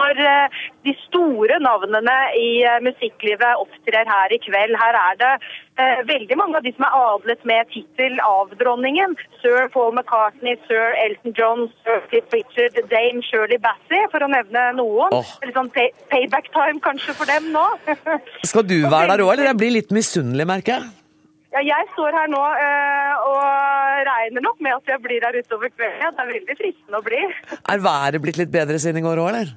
Når eh, de store navnene i eh, musikklivet opptrer her i kveld, her er det eh, veldig mange av de som er adlet med tittel av dronningen. Sir Paul McCartney, sir Elton John, sir Cliff Richard, dame Shirley Bassey, for å nevne noen. Oh. Litt sånn pay payback time kanskje for dem nå. skal du være der òg, eller? Jeg blir litt misunnelig, merker jeg. Ja, jeg står her nå øh, og regner nok med at jeg blir her utover kvelden. Det er veldig fristende å bli. Er været blitt litt bedre siden i går òg, eller?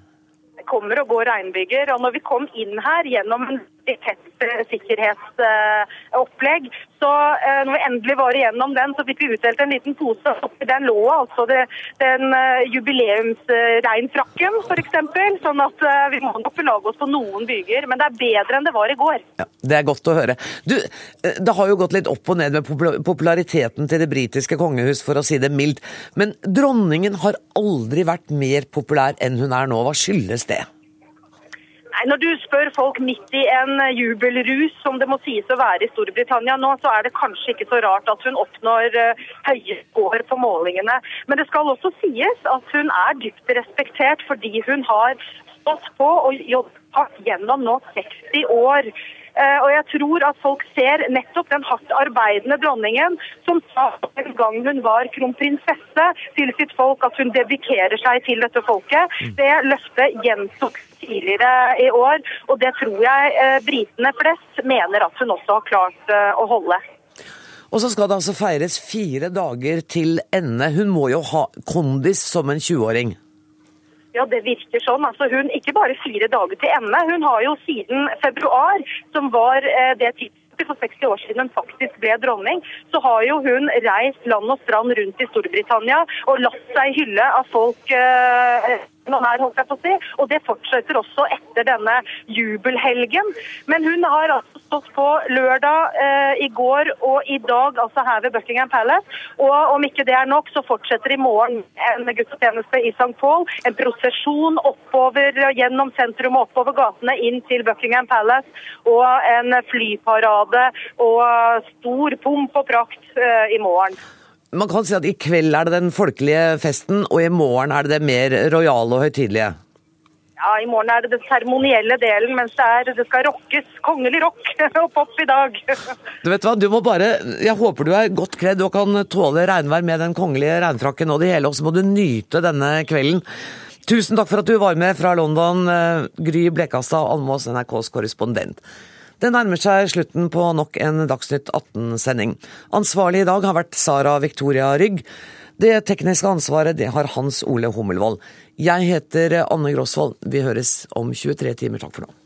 Det kommer og går regnbyger. Og når vi kom inn her gjennom en tett eh, sikkerhetsopplegg. Så eh, når vi endelig var igjennom den, så fikk vi utdelt en liten pose. Oppi den lå altså det, den eh, jubileumsregnfrakken, f.eks. Sånn at vi må nok belage oss på noen byger. Men det er bedre enn det var i går. Ja, Det er godt å høre. Du, det har jo gått litt opp og ned med populariteten til det britiske kongehus, for å si det mildt. Men dronningen har aldri vært mer populær enn hun er nå. Hva skyldes det? Nei, Når du spør folk midt i en jubelrus, som det må sies å være i Storbritannia nå, så er det kanskje ikke så rart at hun oppnår uh, høye skår på målingene. Men det skal også sies at hun er dypt respektert fordi hun har stått på og jobbet gjennom nå 60 år. Eh, og jeg tror at folk ser nettopp den hardt arbeidende dronningen som sa en gang hun var kronprinsesse til sitt folk at hun dedikerer seg til dette folket. Mm. Det løftet gjentok tidligere i år, og det tror jeg eh, britene flest mener at hun også har klart eh, å holde. Og så skal det altså feires fire dager til ende. Hun må jo ha kondis som en 20-åring? Ja, det virker sånn. Altså, hun ikke bare fire dager til ende. Hun har jo siden februar, som var eh, det tidspunktet for 60 år siden hun faktisk ble dronning, så har jo hun reist land og strand rundt i Storbritannia og latt seg hylle av folk eh, her, holdt jeg på å si. Og det fortsetter også etter denne jubelhelgen. Men hun har altså stått på lørdag, eh, i går og i dag, altså her ved Buckingham Palace. Og om ikke det er nok, så fortsetter i morgen en gudstjeneste i St. Paul. En prosesjon oppover gjennom sentrum og oppover gatene inn til Buckingham Palace. Og en flyparade og stor pomp og prakt eh, i morgen. Man kan si at i kveld er det den folkelige festen, og i morgen er det det mer rojale og høytidelige? Ja, i morgen er det den seremonielle delen, mens det, er, det skal rockes. Kongelig rock og pop i dag. Du vet hva, du må bare Jeg håper du er godt kledd og kan tåle regnvær med den kongelige regnfrakken og det hele, og så må du nyte denne kvelden. Tusen takk for at du var med fra London, eh, Gry Blekastad Almås, NRKs korrespondent. Det nærmer seg slutten på nok en Dagsnytt 18-sending. Ansvarlig i dag har vært Sara Victoria Rygg. Det tekniske ansvaret det har Hans Ole Hummelvold. Jeg heter Anne Grosvold. Vi høres om 23 timer. Takk for nå.